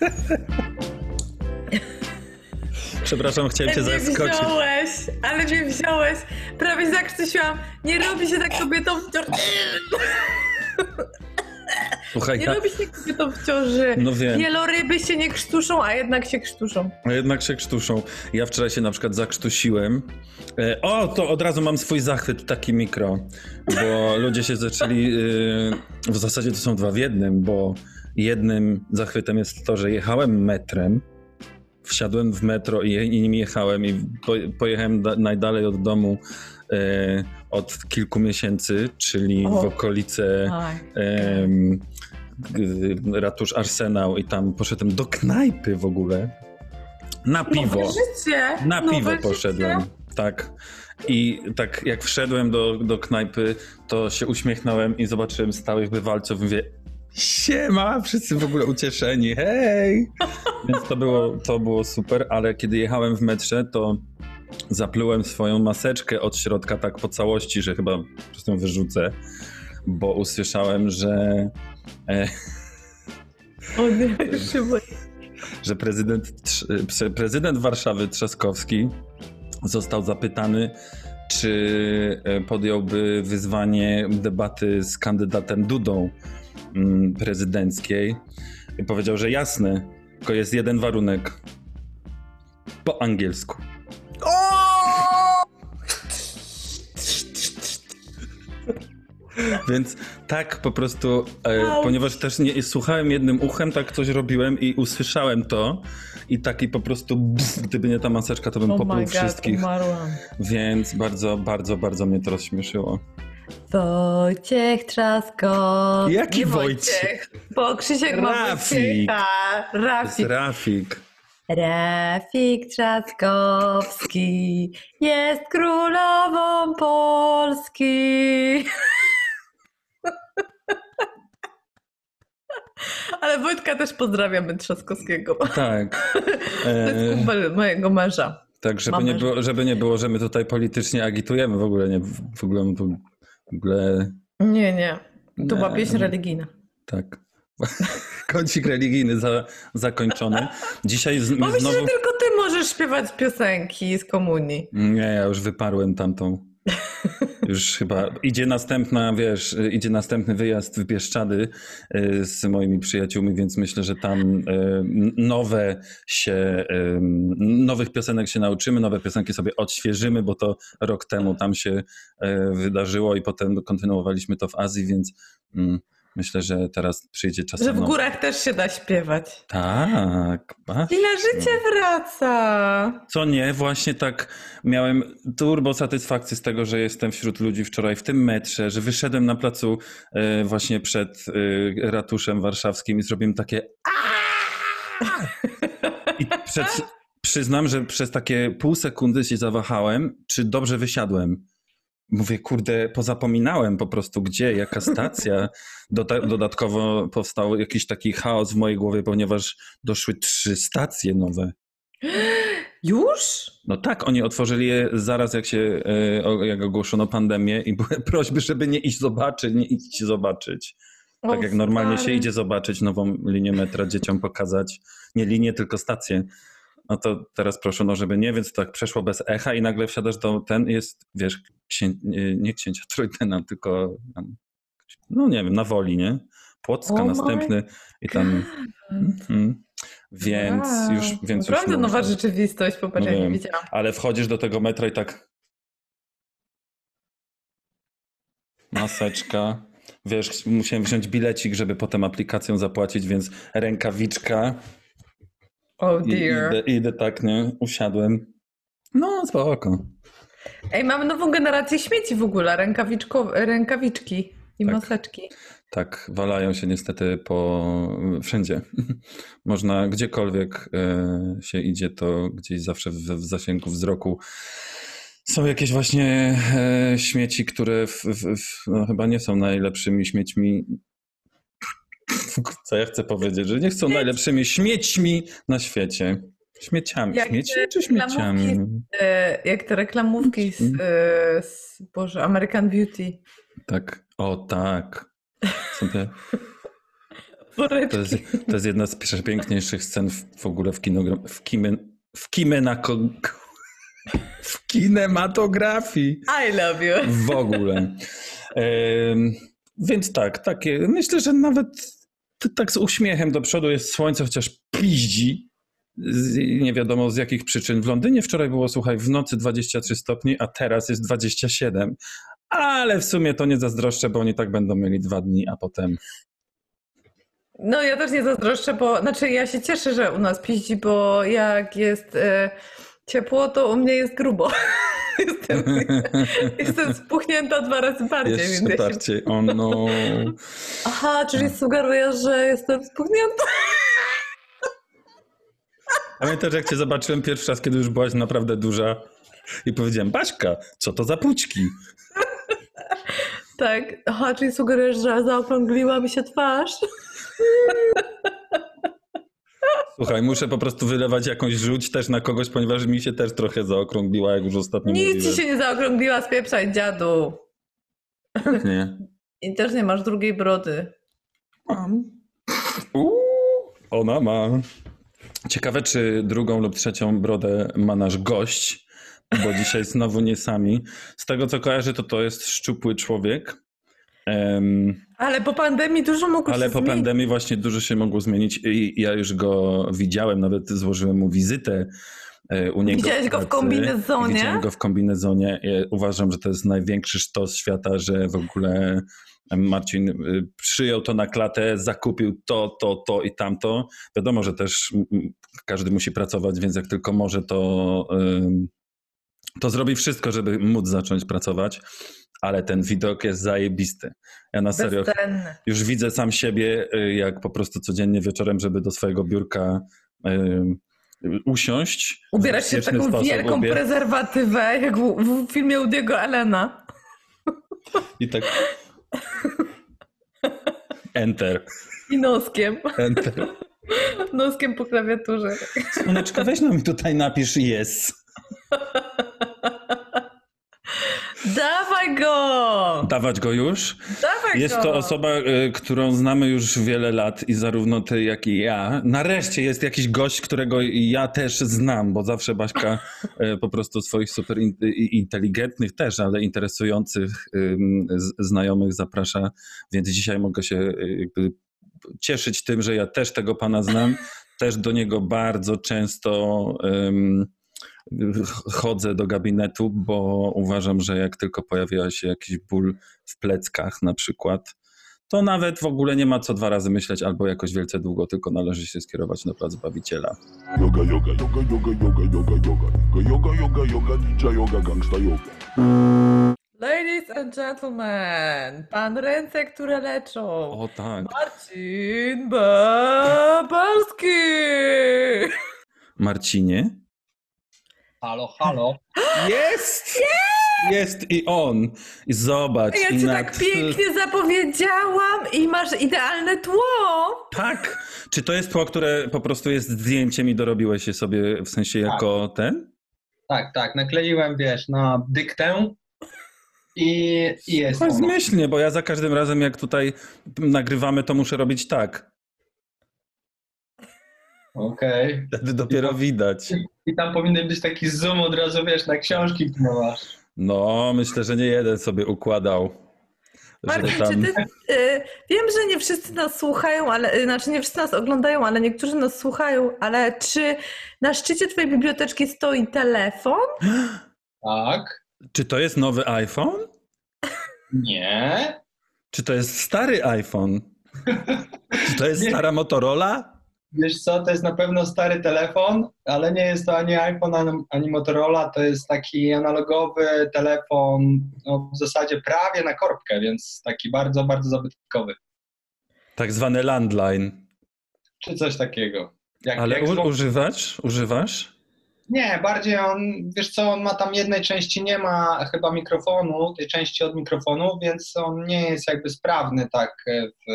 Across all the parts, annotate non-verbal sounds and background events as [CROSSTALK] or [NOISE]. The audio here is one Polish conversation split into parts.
[LAUGHS] Przepraszam, chciałem cię zaskoczyć. wziąłeś, ale mnie wziąłeś. Prawie zakrztusiłam. Nie robi się tak kobietom w ciąży. [LAUGHS] Słuchaj, Nie ja, robi się kobietom w ciąży. No wiem. Wieloryby się nie krztuszą, a jednak się krztuszą. a jednak się krztuszą. Ja wczoraj się na przykład zakrztusiłem. E, O, to od razu mam swój zachwyt taki mikro, bo ludzie się zaczęli. e, W zasadzie to są dwa w jednym, bo jednym zachwytem jest to, że jechałem metrem. Wsiadłem w metro i, i nim jechałem i po, pojechałem da, najdalej od domu e, od kilku miesięcy, czyli O. w okolice g- ratusz Arsenał i tam poszedłem do knajpy w ogóle. Na piwo. Życie. Na piwo poszedłem. Tak. I tak jak wszedłem do, do knajpy, to się uśmiechnąłem i zobaczyłem stałych bywalców. Mówię, siema, wszyscy w ogóle ucieszeni, hej! Więc to było, to było super, ale kiedy jechałem w metrze, to zaplułem swoją maseczkę od środka tak po całości, że chyba prostu ją wyrzucę, bo usłyszałem, że e, O nie, że prezydent, prezydent Warszawy Trzaskowski został zapytany, czy e, podjąłby wyzwanie debaty z kandydatem Dudą prezydenckiej. I powiedział, że jasne, tylko jest jeden warunek. Po angielsku. Więc tak po prostu, e, ponieważ też nie, słuchałem jednym uchem, tak coś robiłem i usłyszałem to i taki po prostu, bzz, gdyby nie ta maseczka, to bym Oh popluł god, wszystkich. umarłam. Więc bardzo, bardzo, bardzo mnie to rozśmieszyło. Wojciech Trzaskowski. Jaki Nie Wojciech? Bo Krzysiek ma Rafik. Wojciecha. To jest Rafik. Rafik. Rafik Trzaskowski jest królową Polski. [LAUGHS] Ale Wojtka też pozdrawiamy Trzaskowskiego. Tak. To jest E, kumpel mojego męża. tak, żeby nie, było, żeby nie było, że my tutaj politycznie agitujemy. W ogóle nie. W ogóle, w ogóle Nie, nie. To była pieśń religijna. tak. [LAUGHS] Kącik religijny za, zakończony. Dzisiaj z, Bo znowu... że tylko ty możesz śpiewać piosenki z komunii. Nie, ja już wyparłem tamtą. [LAUGHS] Już chyba idzie następna, wiesz, idzie następny wyjazd w Bieszczady y, z moimi przyjaciółmi, więc myślę, że tam y, nowe się, y, nowych piosenek się nauczymy, nowe piosenki sobie odświeżymy, bo to rok temu tam się wydarzyło i potem kontynuowaliśmy to w Azji, więc mm, myślę, że teraz przyjdzie czas. Że w górach też się da śpiewać. Tak. Ile życie wraca. Co nie, właśnie tak miałem turbo satysfakcję z tego, że jestem wśród ludzi wczoraj w tym metrze, że wyszedłem na placu e, właśnie przed e, ratuszem warszawskim i zrobiłem takie! [LAUGHS] I przed, przyznam, że przez takie pół sekundy się zawahałem, czy dobrze wysiadłem. Mówię, kurde, pozapominałem po prostu gdzie, jaka stacja. [LAUGHS] Dodatkowo powstał jakiś taki chaos w mojej głowie, ponieważ doszły trzy stacje nowe. [GASPS] Już? No tak, oni otworzyli je zaraz jak się, e, jak ogłoszono pandemię i były [LAUGHS] prośby, żeby nie iść zobaczyć, nie iść zobaczyć. Tak O, jak normalnie się stary. idzie zobaczyć nową linię metra, dzieciom pokazać, nie linię, tylko stację. No to teraz proszono, żeby nie, więc tak przeszło bez echa i nagle wsiadasz do ten jest, wiesz, księ, nie, księcia Trójtena, tylko no nie wiem, na woli, nie? Płocka Oh następny i tam, mhm. więc Wow. już, więc już Naprawdę nowa można. rzeczywistość, popatrz, No ja nie wiem. wiedziałam. Ale wchodzisz do tego metra i tak. Maseczka. Wiesz, musiałem wziąć bilecik, żeby potem aplikacją zapłacić, więc rękawiczka. Oh I, dear. idę, idę tak, nie? Usiadłem. No, spoko. Ej, mamy nową generację śmieci w ogóle, rękawiczko, rękawiczki. I Tak. maseczki. Tak, walają się niestety po wszędzie. [LAUGHS] Można gdziekolwiek e, się idzie, to gdzieś zawsze w, w zasięgu wzroku są jakieś właśnie e, śmieci, które w, w, w, no, chyba nie są najlepszymi śmiećmi. [LAUGHS] Co ja chcę powiedzieć, że nie są najlepszymi śmiećmi na świecie. Śmieciami. Jak Śmieci czy śmieciami? E, jak te reklamówki z, e, z Boże, American Beauty. Tak. O tak. [LAUGHS] To jest, to jest jedna z przepiękniejszych scen w, w ogóle w, kinogra- w, kime, w, kimenako, w kinematografii I love you. w ogóle. Więc tak, takie, myślę, że nawet tak z uśmiechem do przodu jest słońce, chociaż piździ. Z, nie wiadomo z jakich przyczyn. W Londynie wczoraj było, słuchaj, w nocy 23 stopni, a teraz jest 27. Ale w sumie to nie zazdroszczę, bo oni tak będą mieli dwa dni, a potem No ja też nie zazdroszczę, bo znaczy ja się cieszę, że u nas piździ, bo jak jest e, ciepło, to u mnie jest grubo. [LAUGHS] jestem, [LAUGHS] jestem spuchnięta dwa razy bardziej. jeszcze się... bardziej. O no. Aha, czyli sugerujesz, że jestem spuchnięta? Pamiętasz, jak cię zobaczyłem pierwszy raz, kiedy już byłaś naprawdę duża i powiedziałem, Baśka, co to za pućki? Tak. Aha, czyli sugerujesz, że zaokrągliła mi się twarz? [LAUGHS] Słuchaj, muszę po prostu wylewać jakąś żółć też na kogoś, ponieważ mi się też trochę zaokrągliła, jak już ostatnio Nic ci mówiłem. się nie zaokrągliła, spieprzaj dziadu. Nie. [LAUGHS] I też nie masz drugiej brody. Mam. Uuu, ona ma. Ciekawe, czy drugą lub trzecią brodę ma nasz gość, bo dzisiaj znowu nie sami. Z tego, co kojarzę, to to jest szczupły człowiek. Em, Ale po pandemii dużo mogło Ale się po zmienić. pandemii właśnie dużo się mogło zmienić i ja już go widziałem, nawet złożyłem mu wizytę e, u niego. Widziałeś go w kombinezonie? Widziałem go w kombinezonie. Ja uważam, że to jest największy sztos świata, że w ogóle Marcin y, przyjął to na klatę, zakupił to, to, to i tamto. Wiadomo, że też każdy musi pracować, więc jak tylko może, to, to zrobi wszystko, żeby móc zacząć pracować. Ale ten widok jest zajebisty. Ja na serio już widzę sam siebie, y, jak po prostu codziennie wieczorem, żeby do swojego biurka y, usiąść. Ubierasz się w taką sposób, wielką ubie- prezerwatywę, jak w, w filmie Udiego Elena. I tak. Enter. I noskiem. Enter. Noskiem po klawiaturze. Słoneczko, weź no mi tutaj napisz yes. Dawaj go! Dawać go już. Dawaj Jest go! to osoba, y, którą znamy już wiele lat i zarówno ty, jak i ja. Nareszcie jest jakiś gość, którego ja też znam, bo zawsze Baśka y, po prostu swoich super y, inteligentnych też, ale interesujących znajomych zaprasza, więc dzisiaj mogę się cieszyć tym, że ja też tego pana znam. Też do niego bardzo często ch- chodzę do gabinetu, bo uważam, że jak tylko pojawia się jakiś ból w pleckach na przykład, to nawet w ogóle nie ma co dwa razy myśleć albo jakoś wielce długo, tylko należy się skierować na plac Bawiciela. Yoga, yoga, yoga, yoga, yoga, yoga, yoga, yoga, yoga, yoga, ninja yoga, gangsta yoga. Ladies and gentlemen, pan ręce, które leczą. O tak. Marcin Babalski! Marcinie? Halo, halo. Jest! Jest i on. I zobacz. Ja i ci na tak pięknie zapowiedziałam i masz idealne tło. Tak. Czy to jest tło, które po prostu jest zdjęciem i dorobiłeś je sobie w sensie Tak. jako ten? Tak, tak, nakleiłem, wiesz, na dyktę i, i jest To ono. zmyślnie, bo ja za każdym razem jak tutaj nagrywamy, to muszę robić tak. Okej. Wtedy dopiero widać. I tam powinien być taki zoom od razu, wiesz, na książki, które masz. No, myślę, że nie jeden sobie układał. Marcin, tam... czy ty, y, wiem, że nie wszyscy nas słuchają, ale y, znaczy nie wszyscy nas oglądają, ale niektórzy nas słuchają, ale czy na szczycie twojej biblioteczki stoi telefon? Tak. Czy to jest nowy iPhone? Nie. Czy to jest stary iPhone? [LAUGHS] Czy to jest Nie. stara Motorola? Wiesz co, to jest na pewno stary telefon, ale nie jest to ani iPhone, ani- Motorola, to jest taki analogowy telefon, no w zasadzie prawie na korbkę, więc taki bardzo, bardzo zabytkowy, Tak zwany landline. czy coś takiego. Jak, Ale jak u, używasz? Używasz? Nie, bardziej on, wiesz co, on ma tam jednej części, nie ma chyba mikrofonu, tej części od mikrofonu, więc on nie jest jakby sprawny tak w,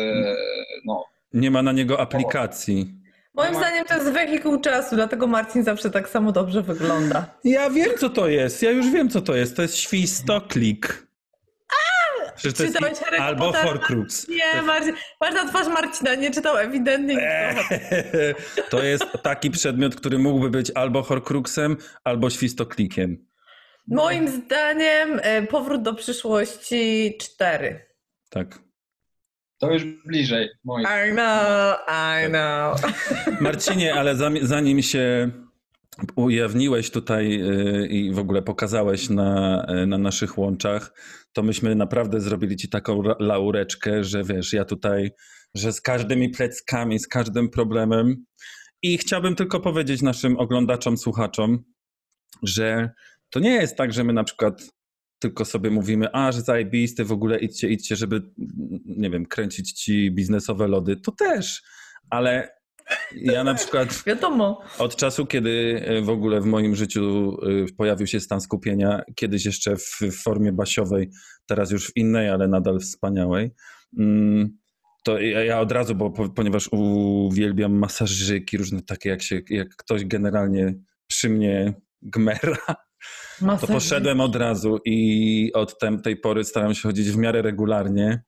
no, Nie ma na niego aplikacji. Moim ma- zdaniem to jest wehikuł czasu, dlatego Marcin zawsze tak samo dobrze wygląda. Ja wiem, co to jest. Ja już wiem, co to jest. To jest świstoklik. Przecież to jest czytałeś Harry'ego albo? Horcrux. Nie, Marcin, patrz na twarz Marcina, nie czytał ewidentnie. Eee, To jest taki przedmiot, który mógłby być albo Horcruxem, albo świstoklikiem. Moim zdaniem e, powrót do przyszłości 4. Tak. To już bliżej moich. I know, I know. [LAUGHS] Marcinie, ale zanim się ujawniłeś tutaj y, i w ogóle pokazałeś na, y, na naszych łączach, to myśmy naprawdę zrobili ci taką laureczkę, że wiesz, ja tutaj, że z każdymi pleckami, z każdym problemem. I chciałbym tylko powiedzieć naszym oglądaczom, słuchaczom, że to nie jest tak, że my na przykład tylko sobie mówimy, a, że zajebisty, w ogóle idźcie, idźcie, żeby, nie wiem, kręcić ci biznesowe lody. To też, ale ja na przykład [LAUGHS] Wiadomo. od czasu, kiedy e, w ogóle w moim życiu e, pojawił się stan skupienia, kiedyś jeszcze w formie basiowej, teraz już w innej, ale nadal wspaniałej, mm, to ja od razu, bo po- ponieważ uwielbiam masażyki różne takie, jak, się, jak ktoś generalnie przy mnie gmera, to poszedłem od razu i od tej pory staram się chodzić w miarę regularnie.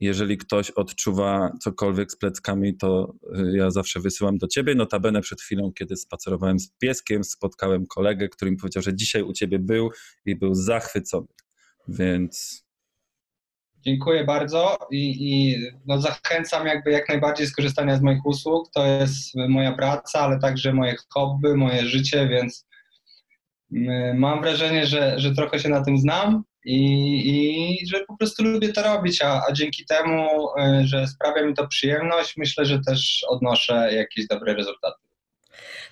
Jeżeli ktoś odczuwa cokolwiek z pleckami, to y, ja zawsze wysyłam do ciebie. Notabene przed chwilą, kiedy spacerowałem z pieskiem, spotkałem kolegę, który mi powiedział, że dzisiaj u ciebie był i był zachwycony. Więc Dziękuję bardzo i, i no zachęcam jakby jak najbardziej skorzystania z moich usług. To jest moja praca, ale także moje hobby, moje życie, więc mam wrażenie, że, że trochę się na tym znam i, i że po prostu lubię to robić, a, a dzięki temu, y, że sprawia mi to przyjemność, myślę, że też odnoszę jakieś dobre rezultaty.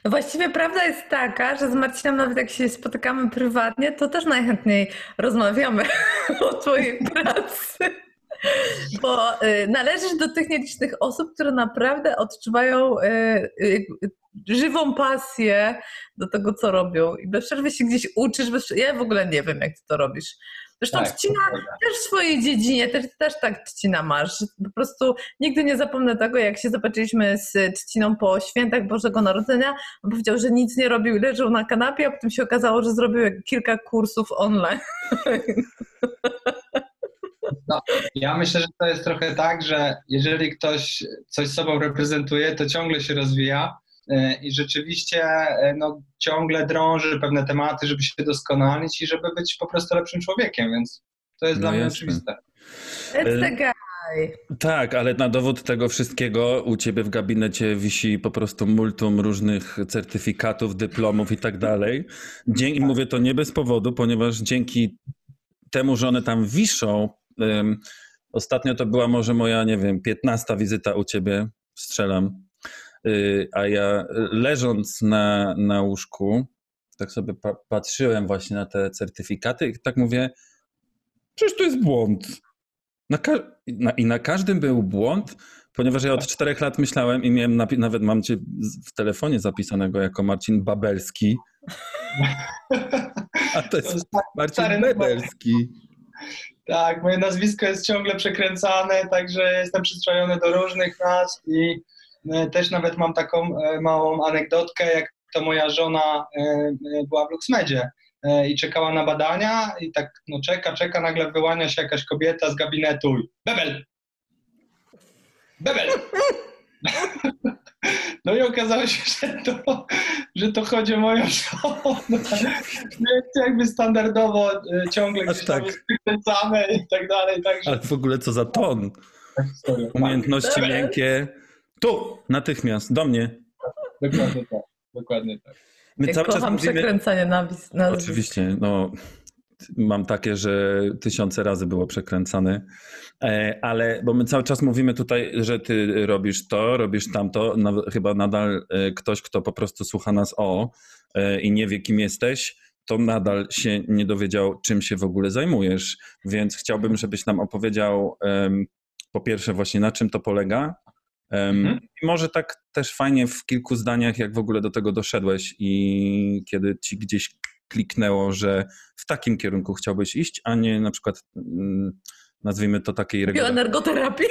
No właściwie prawda jest taka, że z Marcinem nawet jak się spotykamy prywatnie, to też najchętniej rozmawiamy [LAUGHS] o twojej pracy. [LAUGHS] Bo y, należysz do tych nielicznych osób, które naprawdę odczuwają y, y, żywą pasję do tego, co robią. I bez przerwy się gdzieś uczysz. Bez... Ja w ogóle nie wiem, jak ty to robisz. Zresztą Tak, Trzcina też w swojej dziedzinie, też, też tak Trzcina masz. Po prostu nigdy nie zapomnę tego, jak się zobaczyliśmy z Trzciną po świętach Bożego Narodzenia. On powiedział, że nic nie robił, leżał na kanapie, a potem się okazało, że zrobił kilka kursów online. [LAUGHS] Ja myślę, że to jest trochę tak, że jeżeli ktoś coś sobą reprezentuje, to ciągle się rozwija e, i rzeczywiście e, no, ciągle drąży pewne tematy, żeby się doskonalić i żeby być po prostu lepszym człowiekiem, więc to jest No dla mnie jasne. oczywiste. It's the guy. tak, ale na dowód tego wszystkiego u ciebie w gabinecie wisi po prostu multum różnych certyfikatów, dyplomów i tak dalej. Dzie- I mówię to nie bez powodu, ponieważ dzięki temu, że one tam wiszą, ostatnio to była może moja, nie wiem, piętnasta wizyta u ciebie, strzelam, y, a ja leżąc na, na łóżku, tak sobie pa- patrzyłem właśnie na te certyfikaty i tak mówię, przecież to jest błąd. Na na, I na każdym był błąd, ponieważ ja od czterech lat myślałem i miałem nawet mam cię w telefonie zapisanego jako Marcin Babelski, [LAUGHS] a to jest tak, Marcin Bebelski. Tak, moje nazwisko jest ciągle przekręcane, także jestem przyzwyczajony do różnych nazw i e, też nawet mam taką e, małą anegdotkę, jak to moja żona e, była w Luxmedzie i czekała na badania i tak no czeka, czeka, nagle wyłania się jakaś kobieta z gabinetu i Bebel! Bebel! No i okazało się, że to, że to chodzi o moją żonę. Więc jakby standardowo e, ciągle gdzieś tak. wykręcane i tak dalej, także Ale w ogóle co za ton. Umiejętności miękkie. Tu, natychmiast, do mnie. Dokładnie tak, dokładnie tak. My Ja cały czas mówimy... przekręcanie nazwisk. Oczywiście, no mam takie, że tysiące razy było przekręcane. Ale, bo my cały czas mówimy tutaj, że ty robisz to, robisz tamto, no, chyba nadal e, ktoś, kto po prostu słucha nas o e, i nie wie, kim jesteś, to nadal się nie dowiedział, czym się w ogóle zajmujesz. Więc chciałbym, żebyś nam opowiedział po pierwsze właśnie na czym to polega. Mhm. I może tak też fajnie w kilku zdaniach, jak w ogóle do tego doszedłeś i kiedy ci gdzieś kliknęło, że w takim kierunku chciałbyś iść, a nie na przykład mm, nazwijmy to takiej regeneracji. Bioenergoterapii.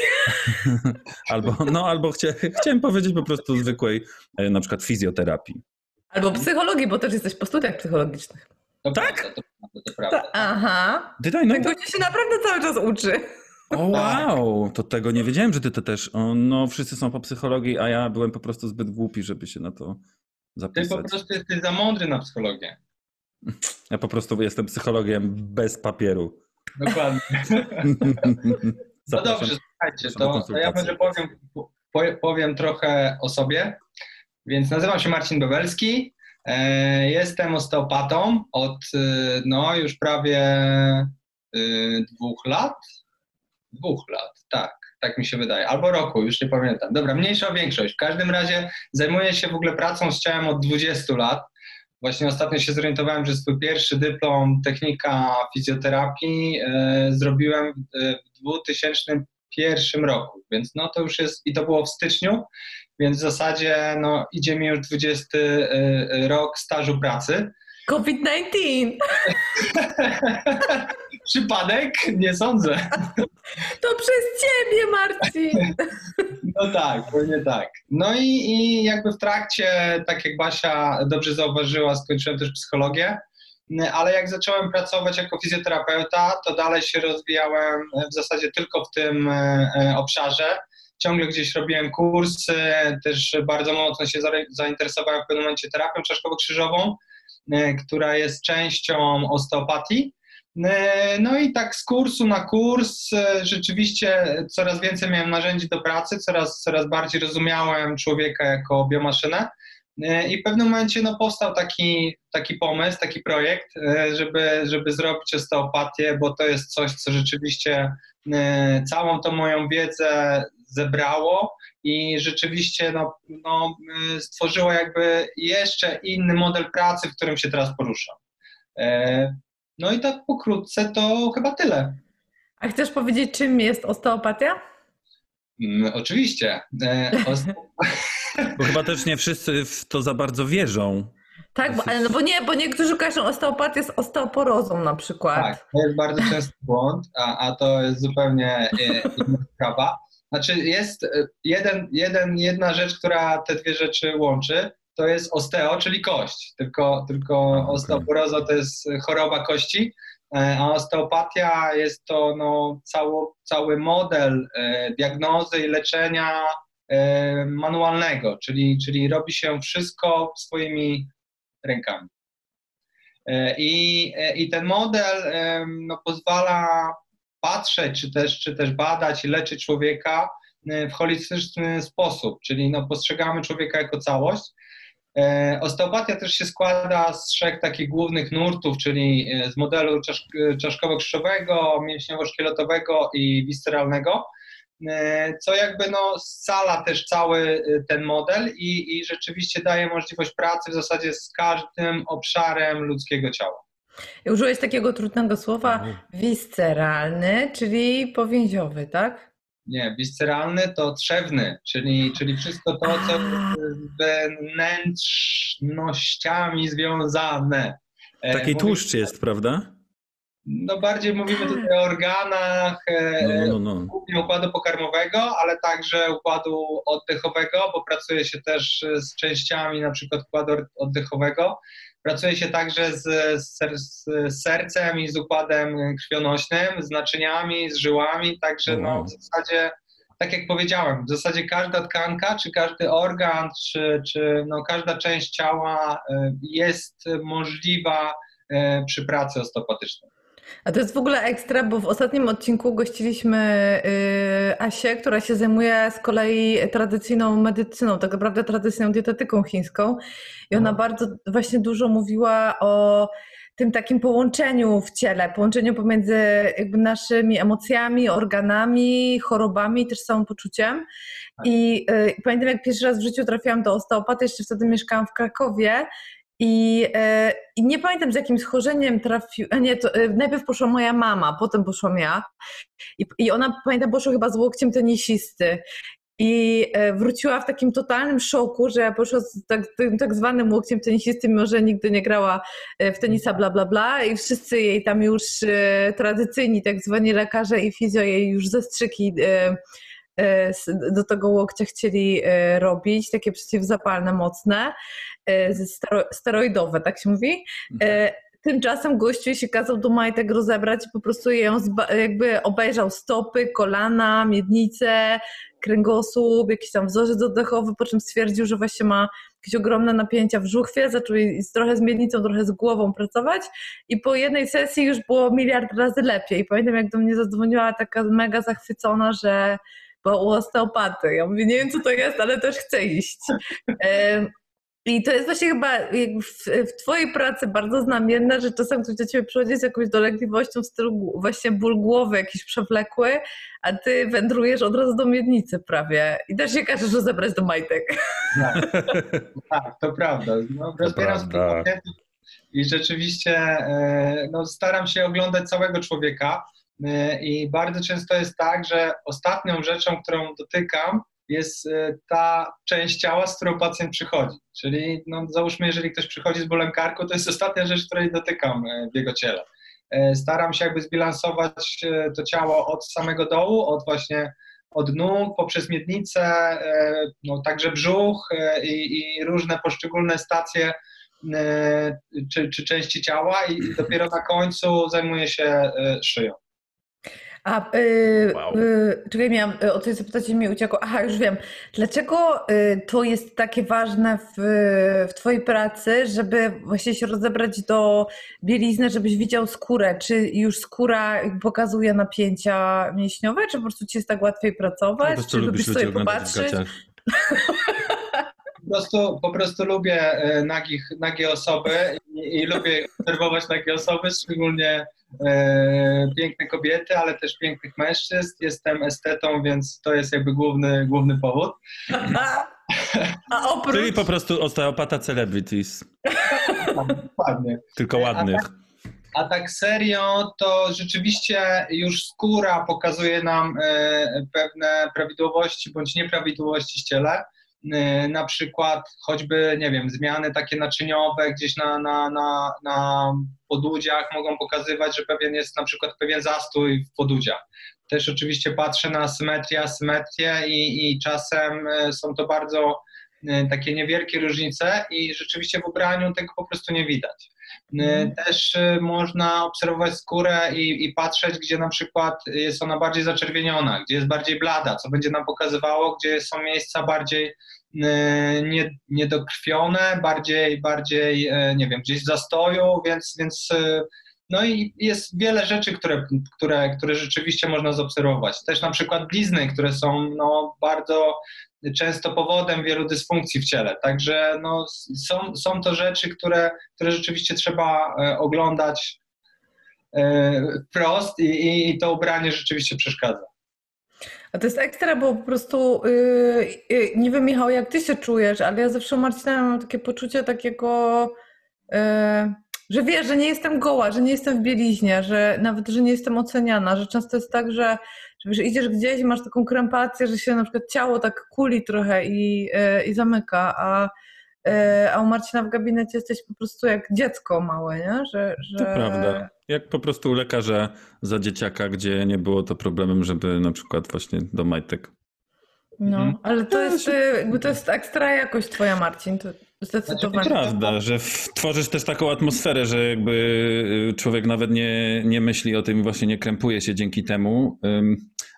[LAUGHS] Albo, no, albo chcia, chciałem powiedzieć po prostu zwykłej e, na przykład fizjoterapii. Albo psychologii, bo też jesteś po studiach psychologicznych. To Tak? Prawda, to prawda, to prawda. Aha. Dydaj, no, Tak to się naprawdę cały czas uczy. o wow, to tego nie wiedziałem, że ty to też. O, no, wszyscy są po psychologii, a ja byłem po prostu zbyt głupi, żeby się na to Ty po zapisać. prostu jesteś za mądry na psychologię. Ja po prostu jestem psychologiem bez papieru. Dokładnie. [LAUGHS] No dobrze, słuchajcie, to, to ja może powiem, po- powiem trochę o sobie. Więc nazywam się Marcin Bebelski. E, Jestem osteopatą od y, no już prawie y, dwóch lat. Dwóch lat, tak. Tak mi się wydaje. Albo roku, już nie pamiętam. Dobra, mniejsza większość. W każdym razie zajmuję się w ogóle pracą z ciałem od 20 lat. Właśnie ostatnio się zorientowałem, że swój pierwszy dyplom technika fizjoterapii e, zrobiłem e, w 2001 roku, więc no to już jest, i to było w styczniu, więc w zasadzie no, idzie mi już 20 e, rok stażu pracy. COVID-19. [LAUGHS] Przypadek? Nie sądzę. To przez ciebie, Marcin. [LAUGHS] No tak, pewnie tak. No i, i jakby w trakcie, tak jak Basia dobrze zauważyła, skończyłem też psychologię, ale jak zacząłem pracować jako fizjoterapeuta, to dalej się rozwijałem w zasadzie tylko w tym e, e, obszarze. Ciągle gdzieś robiłem kursy, też bardzo mocno się zainteresowałem w pewnym momencie terapią czaszkowo-krzyżową, która jest częścią osteopatii. E, No i tak z kursu na kurs e, rzeczywiście coraz więcej miałem narzędzi do pracy, coraz, coraz bardziej rozumiałem człowieka jako biomaszynę. E, I w pewnym momencie no, powstał taki, taki pomysł, taki projekt, e, żeby, żeby zrobić osteopatię, bo to jest coś, co rzeczywiście e, całą tą moją wiedzę zebrało i rzeczywiście no, no, e, stworzyło jakby jeszcze inny model pracy, w którym się teraz poruszam. E, No i tak pokrótce to chyba tyle. A chcesz powiedzieć, czym jest osteopatia? Mm, Oczywiście. E, [LAUGHS] oste- Bo chyba też nie wszyscy w to za bardzo wierzą. Tak, bo, ale no bo nie, bo niektórzy kojarzą osteopatię z osteoporozą na przykład. Tak, to jest bardzo częsty błąd, a, a to jest zupełnie e, inna sprawa. Znaczy jest e, jeden, jeden, jedna rzecz, która te dwie rzeczy łączy, to jest osteo, czyli kość. Tylko, tylko okej. osteoporoza to jest choroba kości, e, a osteopatia jest to no, cało, cały model e, diagnozy i leczenia manualnego, czyli, czyli robi się wszystko swoimi rękami. I, I ten model no, pozwala patrzeć, czy też, czy też badać i leczyć człowieka e, w holistyczny sposób, czyli no, postrzegamy człowieka jako całość. E, Osteopatia też się składa z trzech takich głównych nurtów, czyli e, z modelu czasz, czaszkowo-krzyżowego, mięśniowo-szkieletowego i visceralnego, e, co jakby no, scala też cały ten model i, i rzeczywiście daje możliwość pracy w zasadzie z każdym obszarem ludzkiego ciała. Użyłeś takiego trudnego słowa visceralny, czyli powięziowy, tak? Nie, visceralny to trzewny, czyli, czyli wszystko to, co A. z wewnętrznościami związane. E, Taki mówi- tłuszcz jest, prawda? No bardziej mówimy tutaj o organach, e, No, no, no. no. głównie układu pokarmowego, ale także układu oddechowego, bo pracuje się też z częściami na przykład układu oddechowego. Pracuje się także z, z, z sercem i z układem krwionośnym, z naczyniami, z żyłami, także no, w zasadzie, tak jak powiedziałem, w zasadzie każda tkanka, czy każdy organ, czy, czy no, każda część ciała e, jest możliwa e, przy pracy osteopatycznej. A to jest w ogóle ekstra, bo w ostatnim odcinku gościliśmy y, Asię, która się zajmuje z kolei tradycyjną medycyną, tak naprawdę tradycyjną dietetyką chińską. I ona bardzo właśnie dużo mówiła o tym takim połączeniu w ciele, połączeniu pomiędzy jakby naszymi emocjami, organami, chorobami, też samopoczuciem. I y, pamiętam, jak pierwszy raz w życiu trafiłam do osteopaty, jeszcze wtedy mieszkałam w Krakowie i, y, I, nie pamiętam z jakim schorzeniem trafiłam. Nie, to, y, najpierw poszła moja mama, potem poszłam ja. I, I ona, pamiętam, poszła chyba z łokciem tenisisty. I e, wróciła w takim totalnym szoku, że poszła z tak, tym tak zwanym łokciem tenisisty, mimo że nigdy nie grała e, w tenisa, bla, bla, bla. I wszyscy jej tam już e, tradycyjni, tak zwani lekarze i fizjo jej już zastrzyki do tego łokcia chcieli robić, takie przeciwzapalne, mocne, steroidowe, tak się mówi. Mhm. Tymczasem gościu się kazał do majtek rozebrać i po prostu ją jakby obejrzał stopy, kolana, miednice, kręgosłup, jakiś tam wzorzec oddechowy, po czym stwierdził, że właśnie ma jakieś ogromne napięcia w żuchwie, zaczął trochę z miednicą, trochę z głową pracować i po jednej sesji już było miliard razy lepiej. I pamiętam, jak do mnie zadzwoniła taka mega zachwycona, że u osteopaty. Ja mówię, nie wiem co to jest, ale też chcę iść. I to jest właśnie chyba w, w, Twojej pracy bardzo znamienne, że czasem ktoś do Ciebie przychodzi z jakąś dolegliwością w stylu właśnie ból głowy jakiś przewlekły, a Ty wędrujesz od razu do miednicy prawie i też się każesz rozebrać do majtek. Tak, tak to prawda. No, rozbieram i rzeczywiście e, no, staram się oglądać całego człowieka e, i bardzo często jest tak, że ostatnią rzeczą, którą dotykam, jest e, ta część ciała, z którą pacjent przychodzi. Czyli no, załóżmy, jeżeli ktoś przychodzi z bólem karku, to jest ostatnia rzecz, której dotykam e, w jego ciele. E, staram się jakby zbilansować to ciało od samego dołu, od właśnie od nóg, poprzez miednicę, no, także brzuch i, i różne poszczególne stacje czy, czy części ciała i dopiero na końcu zajmuję się szyją. A yy, wow. yy, czekaj, miałam y, o coś zapytać i mi uciekło. Aha, już wiem. Dlaczego y, to jest takie ważne w, w Twojej pracy, żeby właśnie się rozebrać do bielizny, żebyś widział skórę? Czy już skóra pokazuje napięcia mięśniowe, czy po prostu Ci jest tak łatwiej pracować? czy lubisz sobie popatrzeć? Po prostu, po prostu lubię y, nagich, nagie osoby i, i lubię obserwować nagie osoby, szczególnie e, piękne kobiety, ale też pięknych mężczyzn. Jestem estetą, więc to jest jakby główny, główny powód. A oprócz... Czyli po prostu osteopata celebrities. Dokładnie. Tylko ładnych. A tak, a tak serio, to rzeczywiście już skóra pokazuje nam e, pewne prawidłowości bądź nieprawidłowości w ciele. Y, na przykład choćby, nie wiem, zmiany takie naczyniowe gdzieś na, na, na, na podudziach mogą pokazywać, że pewien jest na przykład pewien zastój w podudziach. Też oczywiście patrzę na symetrię, asymetrię i, i czasem y, są to bardzo y, takie niewielkie różnice i rzeczywiście w ubraniu tego po prostu nie widać. Mhm. Też można obserwować skórę i, i, patrzeć, gdzie na przykład jest ona bardziej zaczerwieniona, gdzie jest bardziej blada, co będzie nam pokazywało, gdzie są miejsca bardziej nie, niedokrwione, bardziej, bardziej, nie wiem, gdzieś zastoju, więc, więc no i jest wiele rzeczy, które, które, które rzeczywiście można zaobserwować. Też na przykład blizny, które są no, bardzo często powodem wielu dysfunkcji w ciele. Także no, są, są to rzeczy, które, które rzeczywiście trzeba e, oglądać wprost i, i to ubranie rzeczywiście przeszkadza. A to jest ekstra, bo po prostu yy, nie wiem, Michał, jak ty się czujesz, ale ja zawsze Marcina mam takie poczucie takiego, yy, że wiesz, że nie jestem goła, że nie jestem w bieliźnie, że nawet, że nie jestem oceniana, że często jest tak, że, że wiesz, idziesz gdzieś i masz taką krępację, że się na przykład ciało tak kuli trochę i, yy, i zamyka, a yy, a u Marcina w gabinecie jesteś po prostu jak dziecko małe, nie? Że, że... To prawda. Jak po prostu u lekarza za dzieciaka, gdzie nie było to problemem, żeby na przykład właśnie do majtek. No, mhm. ale to jest, jakby to jest ekstra jakość twoja, Marcin. To zdecydowanie. To prawda, że tworzysz też taką atmosferę, że jakby y, człowiek nawet nie, nie myśli o tym i właśnie nie krępuje się dzięki temu.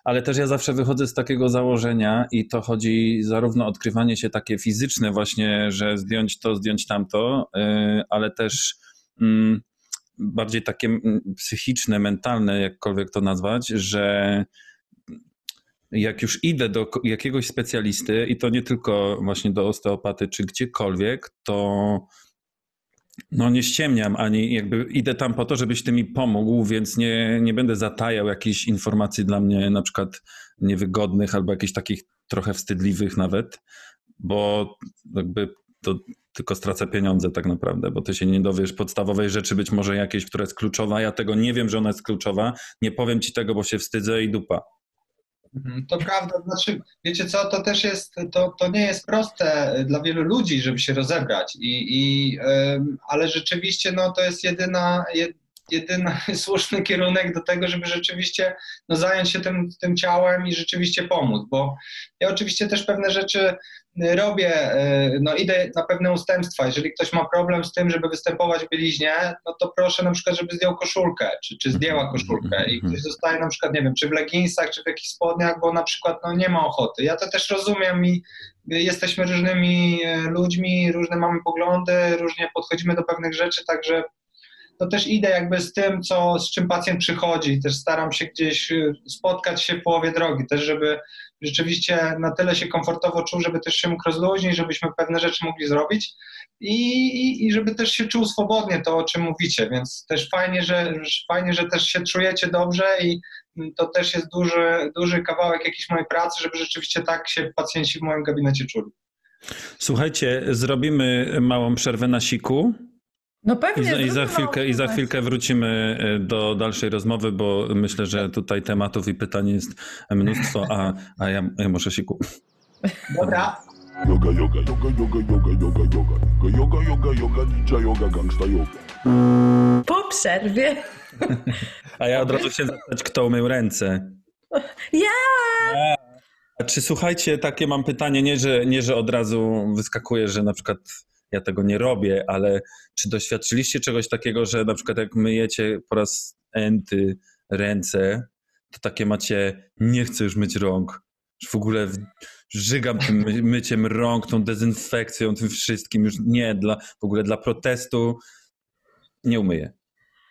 Ale też ja zawsze wychodzę z takiego założenia i to chodzi zarówno o odkrywanie się takie fizyczne właśnie, że zdjąć to, zdjąć tamto, y, ale też bardziej takie psychiczne, mentalne, jakkolwiek to nazwać, że jak już idę do jakiegoś specjalisty i to nie tylko właśnie do osteopaty czy gdziekolwiek, to No nie ściemniam, ani jakby idę tam po to, żebyś ty mi pomógł, więc nie, nie będę zatajał jakichś informacji dla mnie na przykład niewygodnych albo jakichś takich trochę wstydliwych nawet, bo jakby to tylko stracę pieniądze tak naprawdę, bo ty się nie dowiesz podstawowej rzeczy, być może jakiejś, która jest kluczowa. Ja tego nie wiem, że ona jest kluczowa. Nie powiem ci tego, bo się wstydzę i dupa. Mhm, To prawda, znaczy, wiecie co, to też jest, to, to nie jest proste dla wielu ludzi, żeby się rozebrać, i, i, ale rzeczywiście no, to jest jedyna, jed, jedyny [LAUGHS] słuszny kierunek do tego, żeby rzeczywiście no, zająć się tym, tym ciałem i rzeczywiście pomóc, bo ja oczywiście też pewne rzeczy robię, e, no idę na pewne ustępstwa. Jeżeli ktoś ma problem z tym, żeby występować w bieliźnie, no to proszę na przykład, żeby zdjął koszulkę, czy, czy zdjęła koszulkę i ktoś zostaje na przykład, nie wiem, czy w leginsach, czy w jakichś spodniach, bo na przykład no, nie ma ochoty. Ja to też rozumiem i jesteśmy różnymi ludźmi, różne mamy poglądy, różnie podchodzimy do pewnych rzeczy, także to też idę jakby z tym, co, z czym pacjent przychodzi. Też staram się gdzieś y, spotkać się w połowie drogi, też żeby rzeczywiście na tyle się komfortowo czuł, żeby też się mógł rozluźnić, żebyśmy pewne rzeczy mogli zrobić i, i, i żeby też się czuł swobodnie, to o czym mówicie, więc też fajnie, że, fajnie, że też się czujecie dobrze i to też jest duży, duży kawałek jakiejś mojej pracy, żeby rzeczywiście tak się pacjenci w moim gabinecie czuli. Słuchajcie, zrobimy małą przerwę na siku. No I pewnie. za, i, za chwilkę, I za chwilkę wrócimy e, do dalszej rozmowy, bo myślę, że tutaj tematów i pytań jest mnóstwo, a, a ja, ja muszę siku. Dobra, Yoga, yoga, yoga, yoga, yoga, yoga, yoga. Yoga, yoga, yoga, ninja yoga, gangsta yoga. Po przerwie. [LAUGHS] A ja od razu chciałem zapytać, kto umył ręce. Ja! A czy słuchajcie, takie mam pytanie, nie że, nie, że od razu wyskakuje, że na przykład ja tego nie robię, ale czy doświadczyliście czegoś takiego, że na przykład jak myjecie po raz enty ręce, to takie macie, nie chcę już myć rąk, w ogóle żygam tym my, myciem rąk, tą dezynfekcją, tym wszystkim, już nie, dla, w ogóle dla protestu nie umyję.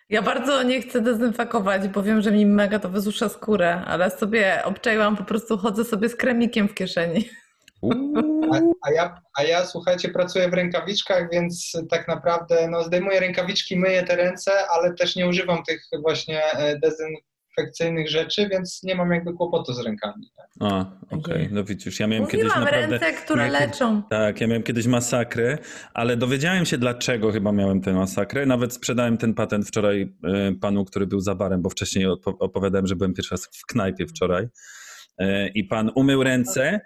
Ja bardzo nie chcę dezynfekować, bo wiem, że mi mega to wysusza skórę, ale sobie obczaiłam, po prostu chodzę sobie z kremikiem w kieszeni. A, a, ja, a ja słuchajcie, pracuję w rękawiczkach, więc tak naprawdę no, zdejmuję rękawiczki, myję te ręce, ale też nie używam tych właśnie e, dezynfekcyjnych rzeczy, więc nie mam jakby kłopotu z rękami. Tak? A, okej, no widzisz, ja miałem kiedyś Mówiłam, naprawdę... ręce, które miałem kiedyś- leczą. Tak, ja miałem kiedyś masakrę, ale dowiedziałem się dlaczego chyba miałem tę masakrę. Nawet sprzedałem ten patent wczoraj e, panu, który był za barem, bo wcześniej opowiadałem, że byłem pierwszy raz w knajpie wczoraj. E, I pan umył ręce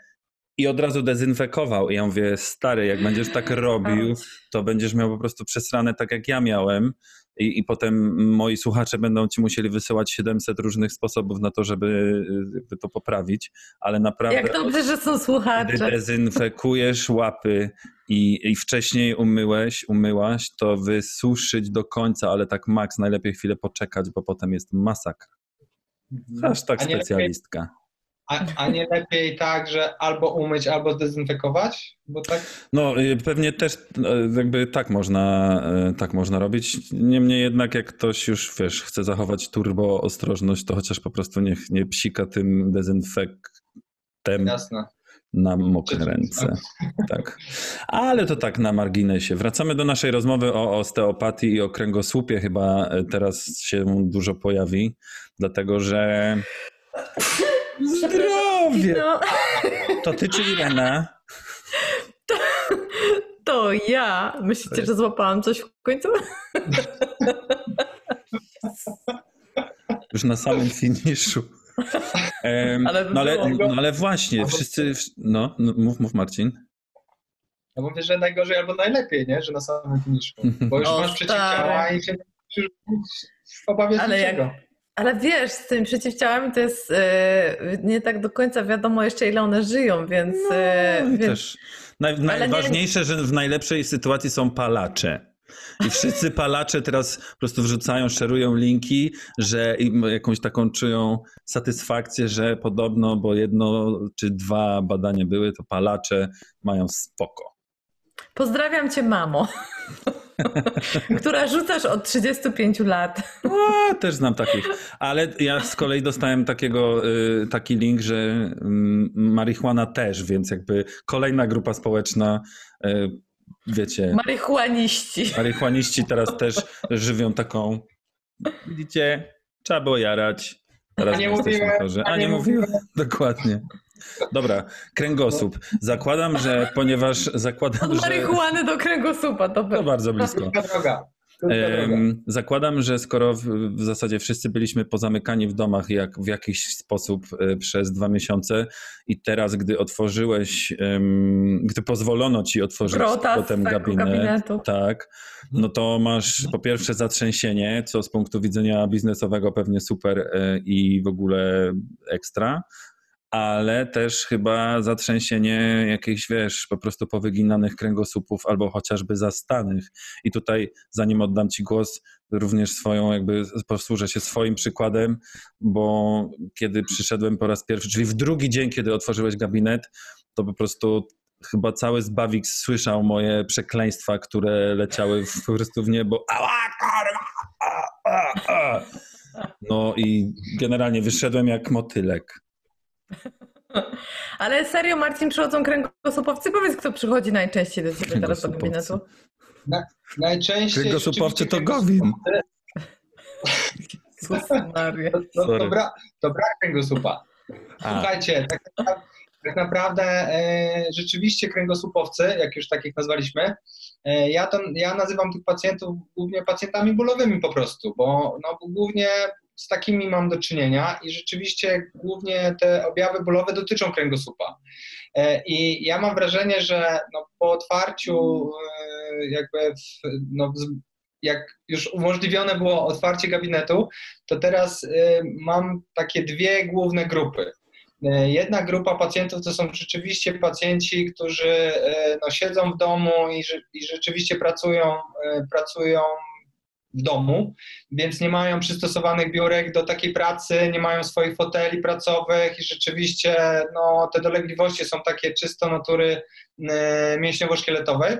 i od razu dezynfekował. I ja mówię, stary, jak będziesz tak [LAUGHS] robił, to będziesz miał po prostu przesrane tak jak ja miałem. I, I potem moi słuchacze będą ci musieli wysyłać 700 różnych sposobów na to, żeby, żeby to poprawić, ale naprawdę Jak dobrze, że są gdy słuchacze. dezynfekujesz łapy i, i wcześniej umyłeś, umyłaś, to wysuszyć do końca, ale tak maks, najlepiej chwilę poczekać, bo potem jest masakra. Aż tak specjalistka. A, a nie lepiej tak, że albo umyć, albo zdezynfekować? Bo tak No y, pewnie też y, jakby tak można, y, tak można robić. Niemniej jednak jak ktoś już, wiesz, chce zachować turbo ostrożność, to chociaż po prostu niech nie psika tym dezynfektem jasne. na mokre ręce. Tak. Ale to tak na marginesie. Wracamy do naszej rozmowy o osteopatii i o kręgosłupie. Chyba teraz się dużo pojawi, dlatego że. [LAUGHS] Zdrowie! No, [LAUGHS] To ty czy Irena? to ja. Myślicie, że złapałam coś w końcu? Już na samym finiszu. Ale no, ale, no ale właśnie, wszyscy. No, no, mów, mów Marcin. Ja mówię, że najgorzej albo najlepiej, nie? Że na samym finiszu. Bo już O, masz przeciwciała i się obawie Ale z jak- niczego. Ale wiesz, z tymi przeciwciałami to jest e, nie tak do końca wiadomo jeszcze ile one żyją, więc... e, No, i więc też. Naj, nie- najważniejsze, że w najlepszej sytuacji są palacze. I wszyscy [LAUGHS] palacze teraz po prostu wrzucają, szerują linki, że jakąś taką czują satysfakcję, że podobno, bo jedno czy dwa badania były, to palacze mają spoko. Pozdrawiam cię, mamo, [LAUGHS] [LAUGHS] która rzucasz od 35 lat. No, też znam takich. Ale ja z kolei dostałem takiego, y, taki link, że mm, marihuana też, więc jakby kolejna grupa społeczna y, wiecie, Marihuaniści. marihuaniści teraz też żywią taką, widzicie, trzeba było jarać, teraz A nie mówiłem, a A nie nie mówiłem, dokładnie. Dobra, kręgosłup. Zakładam, że ponieważ zakładam, Od że... marihuany do kręgosłupa, to To był. bardzo blisko. Droga. Zakładam, że skoro w, w zasadzie wszyscy byliśmy pozamykani w domach jak, w jakiś sposób e, przez dwa miesiące i teraz, gdy otworzyłeś, em, gdy pozwolono ci otworzyć potem gabinet, gabinetu. tak, no to masz po pierwsze zatrzęsienie, co z punktu widzenia biznesowego pewnie super e, i w ogóle ekstra, ale też chyba zatrzęsienie jakichś, wiesz, po prostu powyginanych kręgosłupów albo chociażby zastanych. I tutaj, zanim oddam Ci głos, również swoją, jakby posłużę się swoim przykładem, bo kiedy przyszedłem po raz pierwszy, czyli w drugi dzień, kiedy otworzyłeś gabinet, to po prostu chyba cały Zbawik słyszał moje przekleństwa, które leciały w, po prostu w niebo. Ała, kurwa! A, a, a. No i generalnie wyszedłem jak motylek. [LAUGHS] Ale serio, Marcin, przychodzą kręgosłupowcy? Powiedz, kto przychodzi najczęściej do ciebie teraz do Kręgosłupowcy. gabinetu? Najczęściej Kręgosłupowcy to Gowin. Jezus Maria. To, to, bra, to brak kręgosłupa. A, Słuchajcie, tak naprawdę, tak naprawdę e, rzeczywiście kręgosłupowcy, jak już takich nazwaliśmy, e, ja, to, ja nazywam tych pacjentów głównie pacjentami bólowymi po prostu, bo no, głównie z takimi mam do czynienia i rzeczywiście głównie te objawy bólowe dotyczą kręgosłupa. E, I ja mam wrażenie, że no, po otwarciu e, jakby w, no, jak już umożliwione było otwarcie gabinetu, to teraz y, mam takie dwie główne grupy. Jedna grupa pacjentów to są rzeczywiście pacjenci, którzy no, siedzą w domu i, i rzeczywiście pracują, pracują w domu, więc nie mają przystosowanych biurek do takiej pracy, nie mają swoich foteli pracowych i rzeczywiście no, te dolegliwości są takie czysto natury y, mięśniowo-szkieletowej.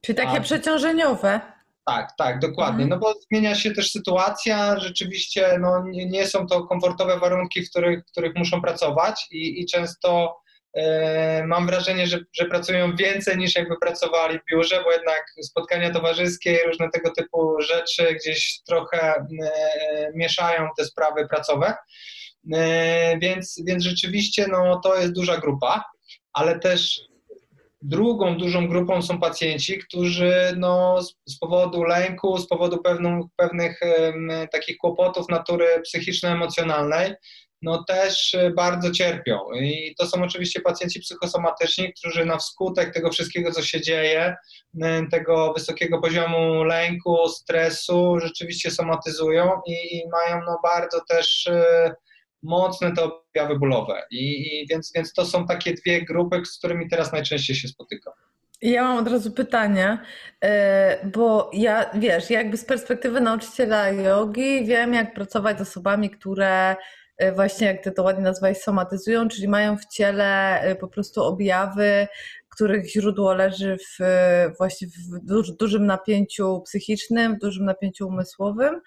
Czyli takie A. przeciążeniowe. Tak, tak, dokładnie. Mhm. No bo zmienia się też sytuacja, rzeczywiście no, nie, nie są to komfortowe warunki, w których, w których muszą pracować i, i często mam wrażenie, że, że pracują więcej niż jakby pracowali w biurze, bo jednak spotkania towarzyskie i różne tego typu rzeczy gdzieś trochę e, mieszają te sprawy pracowe. E, więc, więc rzeczywiście no, to jest duża grupa, ale też Drugą dużą grupą są pacjenci, którzy no, z, powodu lęku, z powodu pewną, pewnych em, takich kłopotów natury psychiczno-emocjonalnej, no też e, bardzo cierpią. I to są oczywiście pacjenci psychosomatyczni, którzy na wskutek tego wszystkiego, co się dzieje, m, tego wysokiego poziomu lęku, stresu, rzeczywiście somatyzują i, i mają no, bardzo też e, mocne te objawy bólowe. I, i więc, więc to są takie dwie grupy, z którymi teraz najczęściej się spotykam. Ja mam od razu pytanie, bo ja, wiesz, jakby z perspektywy nauczyciela jogi wiem, jak pracować z osobami, które właśnie, jak ty to ładnie nazwałeś, somatyzują, czyli mają w ciele e, po prostu objawy, których źródło leży w, e, właśnie w duż, dużym napięciu psychicznym, w dużym napięciu umysłowym.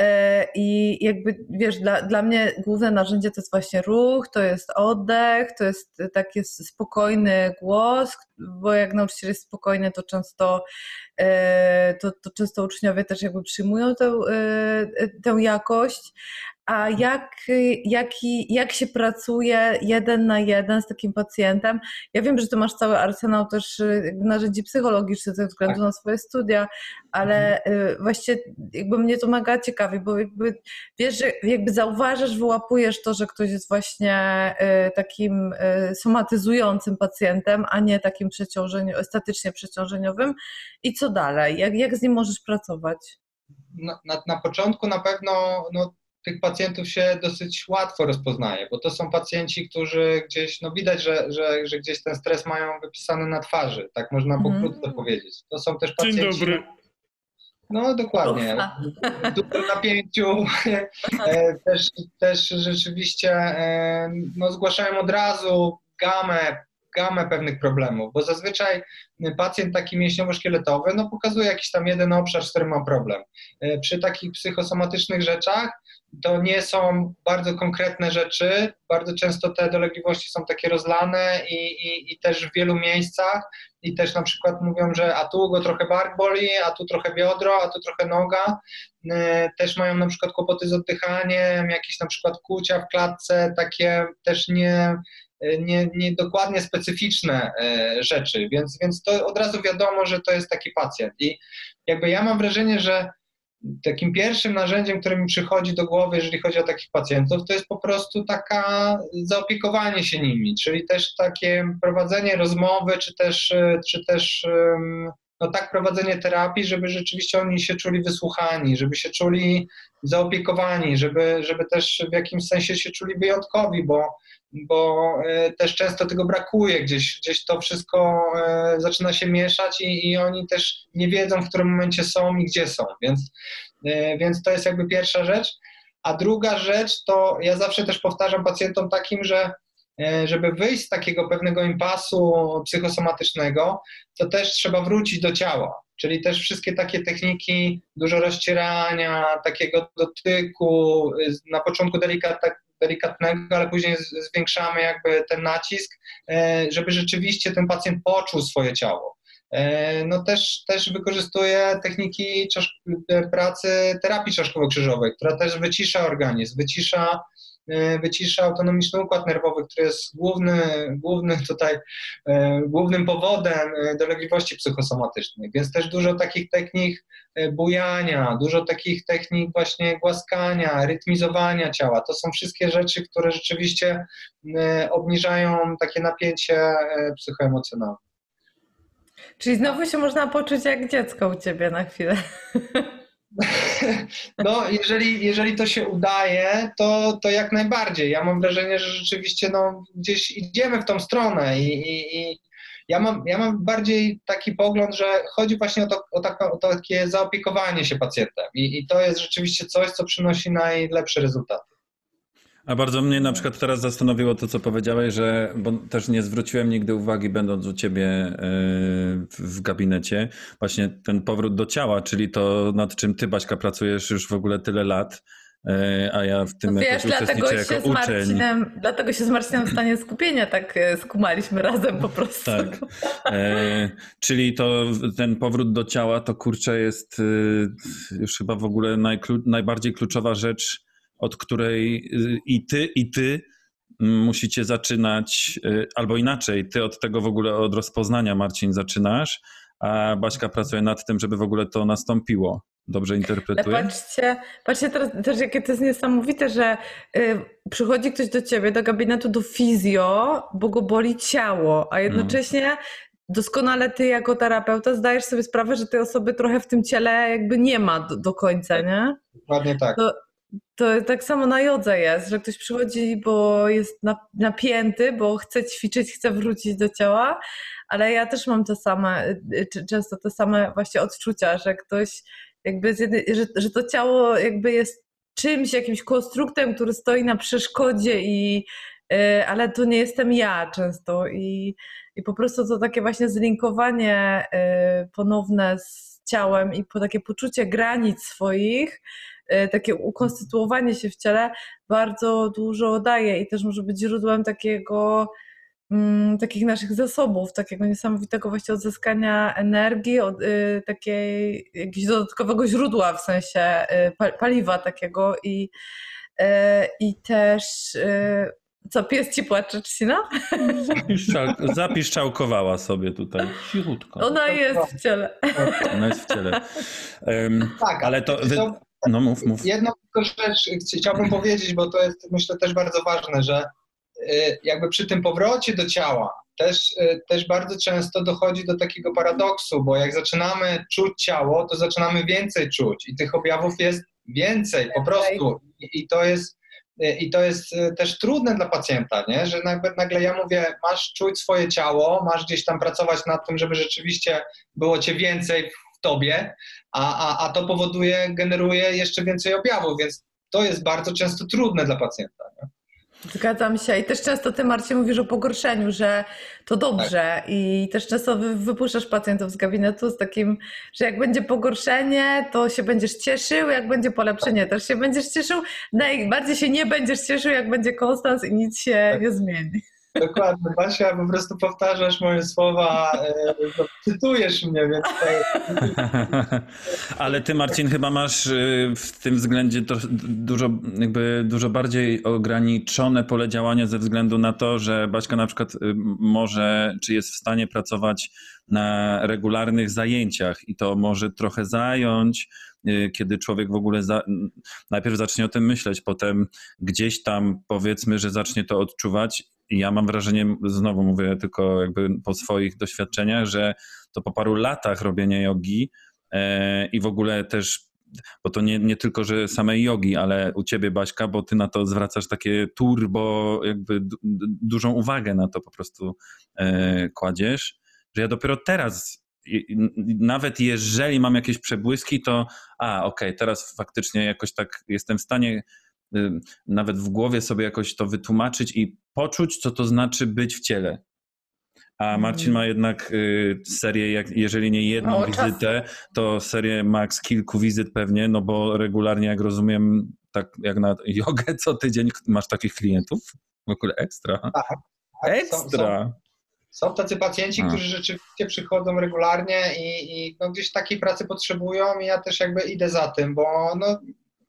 E, I jakby wiesz, dla, dla mnie główne narzędzie to jest właśnie ruch, to jest oddech, to jest taki spokojny głos, bo jak nauczyciel jest spokojny, to często, e, to, to często uczniowie też jakby przyjmują tę, e, tę jakość. A jak, jaki, jak się pracuje jeden na jeden z takim pacjentem? Ja wiem, że ty masz cały arsenał też jakby narzędzi psychologicznych ze względu Tak. na swoje studia, ale e, właśnie jakby mnie to mega ciekawi, bo jakby wiesz, że jakby zauważasz, wyłapujesz to, że ktoś jest właśnie e, takim somatyzującym pacjentem, a nie takim przeciążeniu, statycznie przeciążeniowym. I co dalej? Jak, jak z nim możesz pracować? na, na, na początku na pewno no, tych pacjentów się dosyć łatwo rozpoznaje, bo to są pacjenci, którzy gdzieś, no widać, że, że, że gdzieś ten stres mają wypisany na twarzy, tak można Mhm. pokrótce powiedzieć. To są też Dzień pacjenci... dobry. No dokładnie. Dużym napięciu e, też, też rzeczywiście e, no, zgłaszają od razu gamę gamę pewnych problemów, bo zazwyczaj pacjent taki mięśniowo-szkieletowy no, pokazuje jakiś tam jeden obszar, z którym ma problem. E, przy takich psychosomatycznych rzeczach to nie są bardzo konkretne rzeczy, bardzo często te dolegliwości są takie rozlane i, i, i też w wielu miejscach i też na przykład mówią, że a tu go trochę bark boli, a tu trochę biodro, a tu trochę noga. E, też mają na przykład kłopoty z oddychaniem, jakieś na przykład kłucia w klatce, takie też nie, nie, nie dokładnie specyficzne e, rzeczy, więc, więc to od razu wiadomo, że to jest taki pacjent. I jakby ja mam wrażenie, że takim pierwszym narzędziem, które mi przychodzi do głowy, jeżeli chodzi o takich pacjentów, to jest po prostu taka zaopiekowanie się nimi, czyli też takie prowadzenie rozmowy, czy też, czy też no tak prowadzenie terapii, żeby rzeczywiście oni się czuli wysłuchani, żeby się czuli zaopiekowani, żeby, żeby też w jakimś sensie się czuli wyjątkowi, bo bo e, też często tego brakuje, gdzieś, gdzieś to wszystko e, zaczyna się mieszać i, i oni też nie wiedzą, w którym momencie są i gdzie są, więc, e, więc to jest jakby pierwsza rzecz. A druga rzecz to ja zawsze też powtarzam pacjentom takim, że żeby wyjść z takiego pewnego impasu psychosomatycznego, to też trzeba wrócić do ciała. Czyli też wszystkie takie techniki, dużo rozcierania, takiego dotyku, na początku delikatnego ale później zwiększamy jakby ten nacisk, e, żeby rzeczywiście ten pacjent poczuł swoje ciało. E, no też, też wykorzystuję techniki e, pracy terapii czaszkowo-krzyżowej, która też wycisza organizm, wycisza E, wycisza autonomiczny układ nerwowy, który jest główny, główny tutaj, e, głównym powodem e, dolegliwości psychosomatycznych. Więc też dużo takich technik bujania, dużo takich technik właśnie głaskania, rytmizowania ciała. To są wszystkie rzeczy, które rzeczywiście obniżają takie napięcie psychoemocjonalne. Czyli znowu się można poczuć jak dziecko u ciebie na chwilę. [LAUGHS] No, jeżeli, jeżeli to się udaje, to, to jak najbardziej. Ja mam wrażenie, że rzeczywiście no, gdzieś idziemy w tą stronę i, i, i ja, mam, ja mam bardziej taki pogląd, że chodzi właśnie o, to, o, tak, o takie zaopiekowanie się pacjentem I, i to jest rzeczywiście coś, co przynosi najlepsze rezultaty. A bardzo mnie na przykład teraz zastanowiło to, co powiedziałeś, że bo też nie zwróciłem nigdy uwagi, będąc u ciebie e, w gabinecie, właśnie ten powrót do ciała, czyli to, nad czym ty, Baśka, pracujesz już w ogóle tyle lat, e, a ja w tym no wiesz, dlatego się jako uczeń. Dlatego się z Marcinem w stanie skupienia tak e, skumaliśmy razem po prostu. Tak. E, czyli to ten powrót do ciała to kurczę jest już chyba w ogóle najklu, najbardziej kluczowa rzecz od której y, i ty, i ty musicie zaczynać, y, albo inaczej, ty od tego w ogóle od rozpoznania, Marcin, zaczynasz, a Baśka pracuje nad tym, żeby w ogóle to nastąpiło. Dobrze interpretuję? patrzcie, patrzcie teraz też, jakie to jest niesamowite, że y, przychodzi ktoś do ciebie, do gabinetu, do fizjo, bo go boli ciało, a jednocześnie mm. doskonale ty jako terapeuta zdajesz sobie sprawę, że tej osoby trochę w tym ciele jakby nie ma do, do końca, nie? Dokładnie tak. To, to tak samo na jodze jest, że ktoś przychodzi, bo jest napięty, bo chce ćwiczyć, chce wrócić do ciała, ale ja też mam te same, y, często te same właśnie odczucia, że ktoś jakby, że, że to ciało jakby jest czymś, jakimś konstruktem, który stoi na przeszkodzie i y, ale to nie jestem ja często i, i po prostu to takie właśnie zlinkowanie y, ponowne z ciałem i po takie poczucie granic swoich, takie ukonstytuowanie się w ciele bardzo dużo daje i też może być źródłem takiego mm, takich naszych zasobów, takiego niesamowitego właśnie odzyskania energii, od, y, takiej jakiegoś dodatkowego źródła w sensie y, paliwa takiego i, y, i też y, co, pies ci płacze, Czcina? Zapiszczałkowała sobie tutaj cichutko. Ona jest w ciele. Ona jest w ciele. Um, tak, ale to... Wy... No mów, mów. Jedną tylko rzecz chciałbym powiedzieć, bo to jest myślę też bardzo ważne, że y, jakby przy tym powrocie do ciała też, y, też bardzo często dochodzi do takiego paradoksu, bo jak zaczynamy czuć ciało, to zaczynamy więcej czuć i tych objawów jest więcej po prostu i to jest y, i to jest też trudne dla pacjenta, nie? że nagle, nagle ja mówię, masz czuć swoje ciało, masz gdzieś tam pracować nad tym, żeby rzeczywiście było cię więcej tobie, a, a, a to powoduje, generuje jeszcze więcej objawów, więc to jest bardzo często trudne dla pacjenta. Nie? Zgadzam się. I też często ty, Marcin, mówisz o pogorszeniu, że to dobrze. Tak. I też często wy, wypuszczasz pacjentów z gabinetu z takim, że jak będzie pogorszenie, to się będziesz cieszył, jak będzie polepszenie, też się będziesz cieszył. Najbardziej się nie będziesz cieszył, jak będzie konstans i nic się Tak. nie zmieni. Dokładnie, Basia, po prostu powtarzasz moje słowa, e, no, cytujesz mnie, więc [LAUGHS] Ale ty, Marcin, chyba masz y, w tym względzie dużo, jakby dużo bardziej ograniczone pole działania ze względu na to, że Baśka na przykład y, może, czy jest w stanie pracować na regularnych zajęciach i to może trochę zająć, y, kiedy człowiek w ogóle za, najpierw zacznie o tym myśleć, potem gdzieś tam powiedzmy, że zacznie to odczuwać. Ja mam wrażenie, znowu mówię tylko jakby po swoich doświadczeniach, że to po paru latach robienia jogi e, i w ogóle też, bo to nie, nie tylko, że samej jogi, ale u ciebie Baśka, bo ty na to zwracasz takie turbo, jakby du, dużą uwagę na to po prostu e, kładziesz, że ja dopiero teraz nawet jeżeli mam jakieś przebłyski, to a, okej, teraz faktycznie jakoś tak jestem w stanie y, nawet w głowie sobie jakoś to wytłumaczyć i poczuć, co to znaczy być w ciele. A Marcin ma jednak y, serię, jak, jeżeli nie jedną Mało czasu. wizytę, to serię max kilku wizyt pewnie, no bo regularnie, jak rozumiem, tak jak na jogę co tydzień masz takich klientów. W ogóle ekstra. tak, są, są, Ekstra. są tacy pacjenci, A. którzy rzeczywiście przychodzą regularnie i, i no, gdzieś takiej pracy potrzebują i ja też jakby idę za tym, bo no,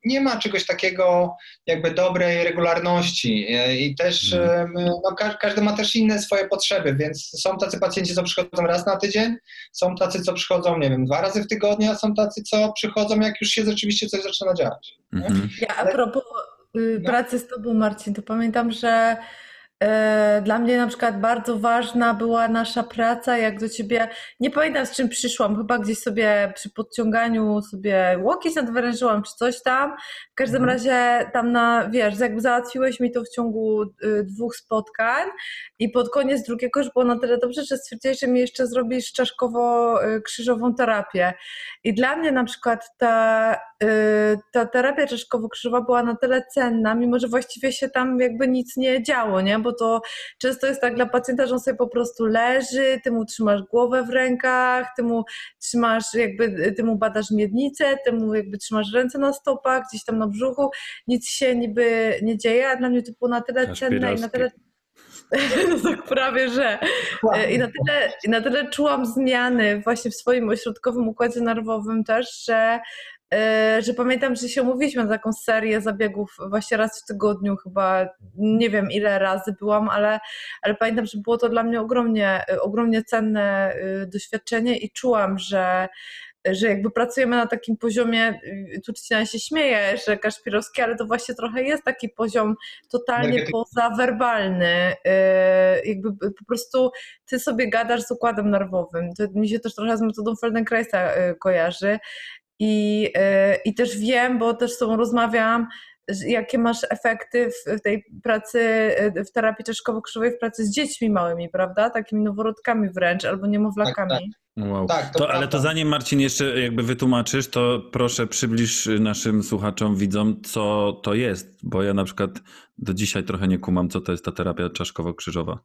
nie ma czegoś takiego jakby dobrej regularności E, i też Mhm. em, no, ka- każdy ma też inne swoje potrzeby, więc są tacy pacjenci, co przychodzą raz na tydzień, są tacy, co przychodzą, nie wiem, dwa razy w tygodniu, a są tacy, co przychodzą, jak już się rzeczywiście coś zaczyna dziać. Mhm. Ja a propos y, No. pracy z tobą, Marcin, to pamiętam, że e, dla mnie na przykład bardzo ważna była nasza praca, jak do ciebie, nie pamiętam z czym przyszłam, chyba gdzieś sobie przy podciąganiu sobie łokieć nadwyrężyłam, czy coś tam. W każdym Mhm. razie tam na, wiesz, jakby załatwiłeś mi to w ciągu y, dwóch spotkań i pod koniec drugiego już było na tyle dobrze, że stwierdziłeś, że mi jeszcze zrobisz czaszkowo-krzyżową terapię. I dla mnie na przykład ta, y, ta terapia czaszkowo-krzyżowa była na tyle cenna, mimo że właściwie się tam jakby nic nie działo, nie? Bo to często jest tak dla pacjenta, że on sobie po prostu leży, ty mu trzymasz głowę w rękach, ty mu trzymasz jakby, ty mu badasz miednicę, ty mu jakby trzymasz ręce na stopach, gdzieś tam na brzuchu, nic się niby nie dzieje, a dla mnie to było na tyle cenne i na tyle [LAUGHS] tak prawie, że. E, I na, tyle, I na tyle czułam zmiany właśnie w swoim ośrodkowym układzie nerwowym też, że, że pamiętam, że się umówiliśmy na taką serię zabiegów właśnie raz w tygodniu, chyba nie wiem ile razy byłam, ale, ale pamiętam, że było to dla mnie ogromnie, ogromnie cenne y, doświadczenie i czułam, że że jakby pracujemy na takim poziomie, y, tu Krystyna się śmieje, że Kaszpirowski, ale to właśnie trochę jest taki poziom totalnie pozawerbalny. y, Jakby po prostu ty sobie gadasz z układem nerwowym. To mi się też trochę z metodą Feldenkraisa kojarzy. I, y, I też wiem, bo też z tobą rozmawiam, jakie masz efekty w tej pracy, y, w terapii czaszkowo-krzyżowej, w pracy z dziećmi małymi, prawda? Takimi noworodkami wręcz, albo niemowlakami. Tak, Wow. Tak, to to, ale to zanim Marcin jeszcze jakby wytłumaczysz, to proszę przybliż naszym słuchaczom, widzom, co to jest, bo ja na przykład do dzisiaj trochę nie kumam, co to jest ta terapia czaszkowo-krzyżowa.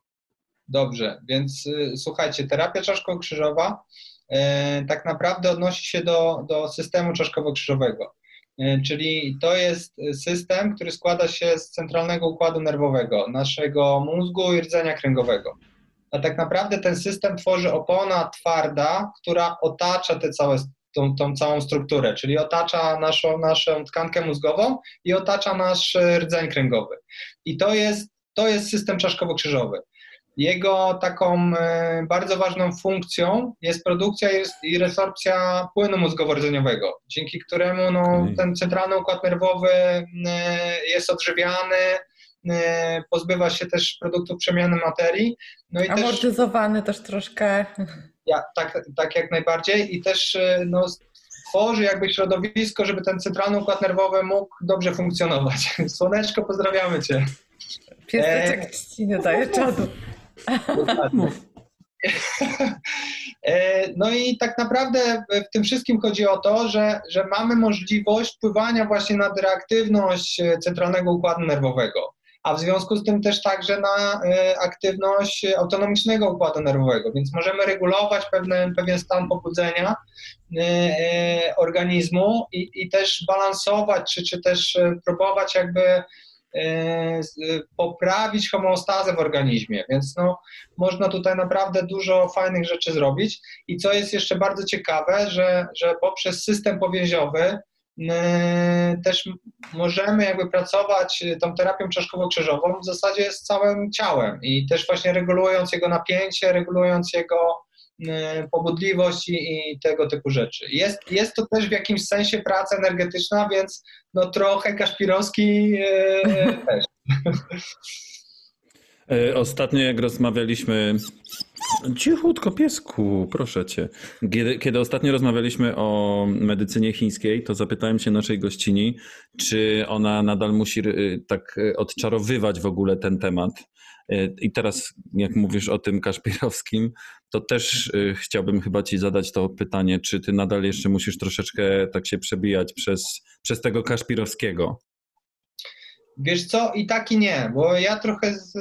Dobrze, więc y, słuchajcie, terapia czaszkowo-krzyżowa y, tak naprawdę odnosi się do, do systemu czaszkowo-krzyżowego. Y, czyli to jest system, który składa się z centralnego układu nerwowego, naszego mózgu i rdzenia kręgowego. A tak naprawdę ten system tworzy opona twarda, która otacza tę całe, tą, tą całą strukturę, czyli otacza naszą, naszą tkankę mózgową i otacza nasz rdzeń kręgowy. I to jest, to jest system czaszkowo-krzyżowy. Jego taką e, bardzo ważną funkcją jest produkcja i resorpcja płynu mózgowo-rdzeniowego, dzięki któremu no, ten centralny układ nerwowy e, jest odżywiany, e, pozbywa się też produktów przemiany materii. No i też, Amortyzowany też troszkę. ja, tak, tak jak najbardziej i też no, tworzy jakby środowisko, żeby ten centralny układ nerwowy mógł dobrze funkcjonować. [LAUGHS] Słoneczko, pozdrawiamy Cię. Pieseczek ci nie daje czadu. E, No i tak naprawdę w tym wszystkim chodzi o to, że, że mamy możliwość wpływania właśnie na reaktywność e, centralnego układu nerwowego. a w związku z tym też także na e, aktywność autonomicznego układu nerwowego, więc możemy regulować pewne, pewien stan pobudzenia organizmu i, i też balansować, czy, czy też próbować jakby poprawić homeostazę w organizmie, więc no, można tutaj naprawdę dużo fajnych rzeczy zrobić. I co jest jeszcze bardzo ciekawe, że, że poprzez system powięziowy też możemy jakby pracować tą terapią czaszkowo-krzyżową w zasadzie z całym ciałem i też właśnie regulując jego napięcie, regulując jego pobudliwość i, i, tego typu rzeczy. Jest, jest to też w jakimś sensie praca energetyczna, więc no trochę Kaszpirowski e, [LAUGHS] też. E, ostatnio jak rozmawialiśmy, cichutko piesku, proszę cię. Kiedy, kiedy, ostatnio rozmawialiśmy o medycynie chińskiej, to zapytałem się naszej gościni, czy ona nadal musi e, tak odczarowywać w ogóle ten temat. I teraz, jak mówisz o tym Kaszpirowskim, to też chciałbym chyba Ci zadać to pytanie, czy Ty nadal jeszcze musisz troszeczkę tak się przebijać przez, przez tego Kaszpirowskiego? Wiesz co, i tak i nie, bo ja trochę z,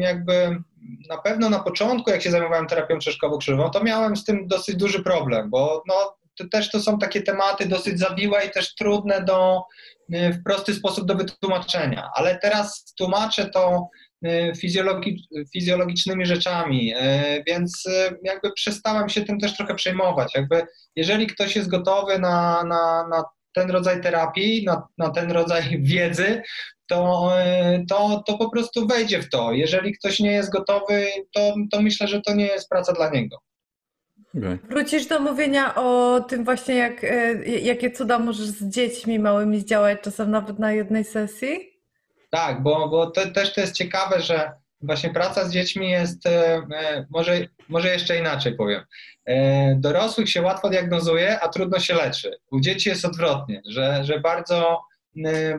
jakby na pewno na początku, jak się zajmowałem terapią czeszkowo-krzyżową, to miałem z tym dosyć duży problem, bo no, to też to są takie tematy dosyć zawiłe i też trudne do, w prosty sposób do wytłumaczenia, ale teraz tłumaczę to fizjologi, fizjologicznymi rzeczami, y, więc y, jakby przestałem się tym też trochę przejmować. Jakby jeżeli ktoś jest gotowy na, na, na ten rodzaj terapii, na, na ten rodzaj [LAUGHS] wiedzy, to, to, to po prostu wejdzie w to. Jeżeli ktoś nie jest gotowy, to, to myślę, że to nie jest praca dla niego. Okay. Wrócisz do mówienia o tym właśnie, jak, jakie cuda możesz z dziećmi małymi zdziałać, czasem nawet na jednej sesji? Tak, bo, bo to, też to jest ciekawe, że właśnie praca z dziećmi jest, e, e, może, może jeszcze inaczej powiem. E, dorosłych się łatwo diagnozuje, a trudno się leczy. U dzieci jest odwrotnie, że, że bardzo,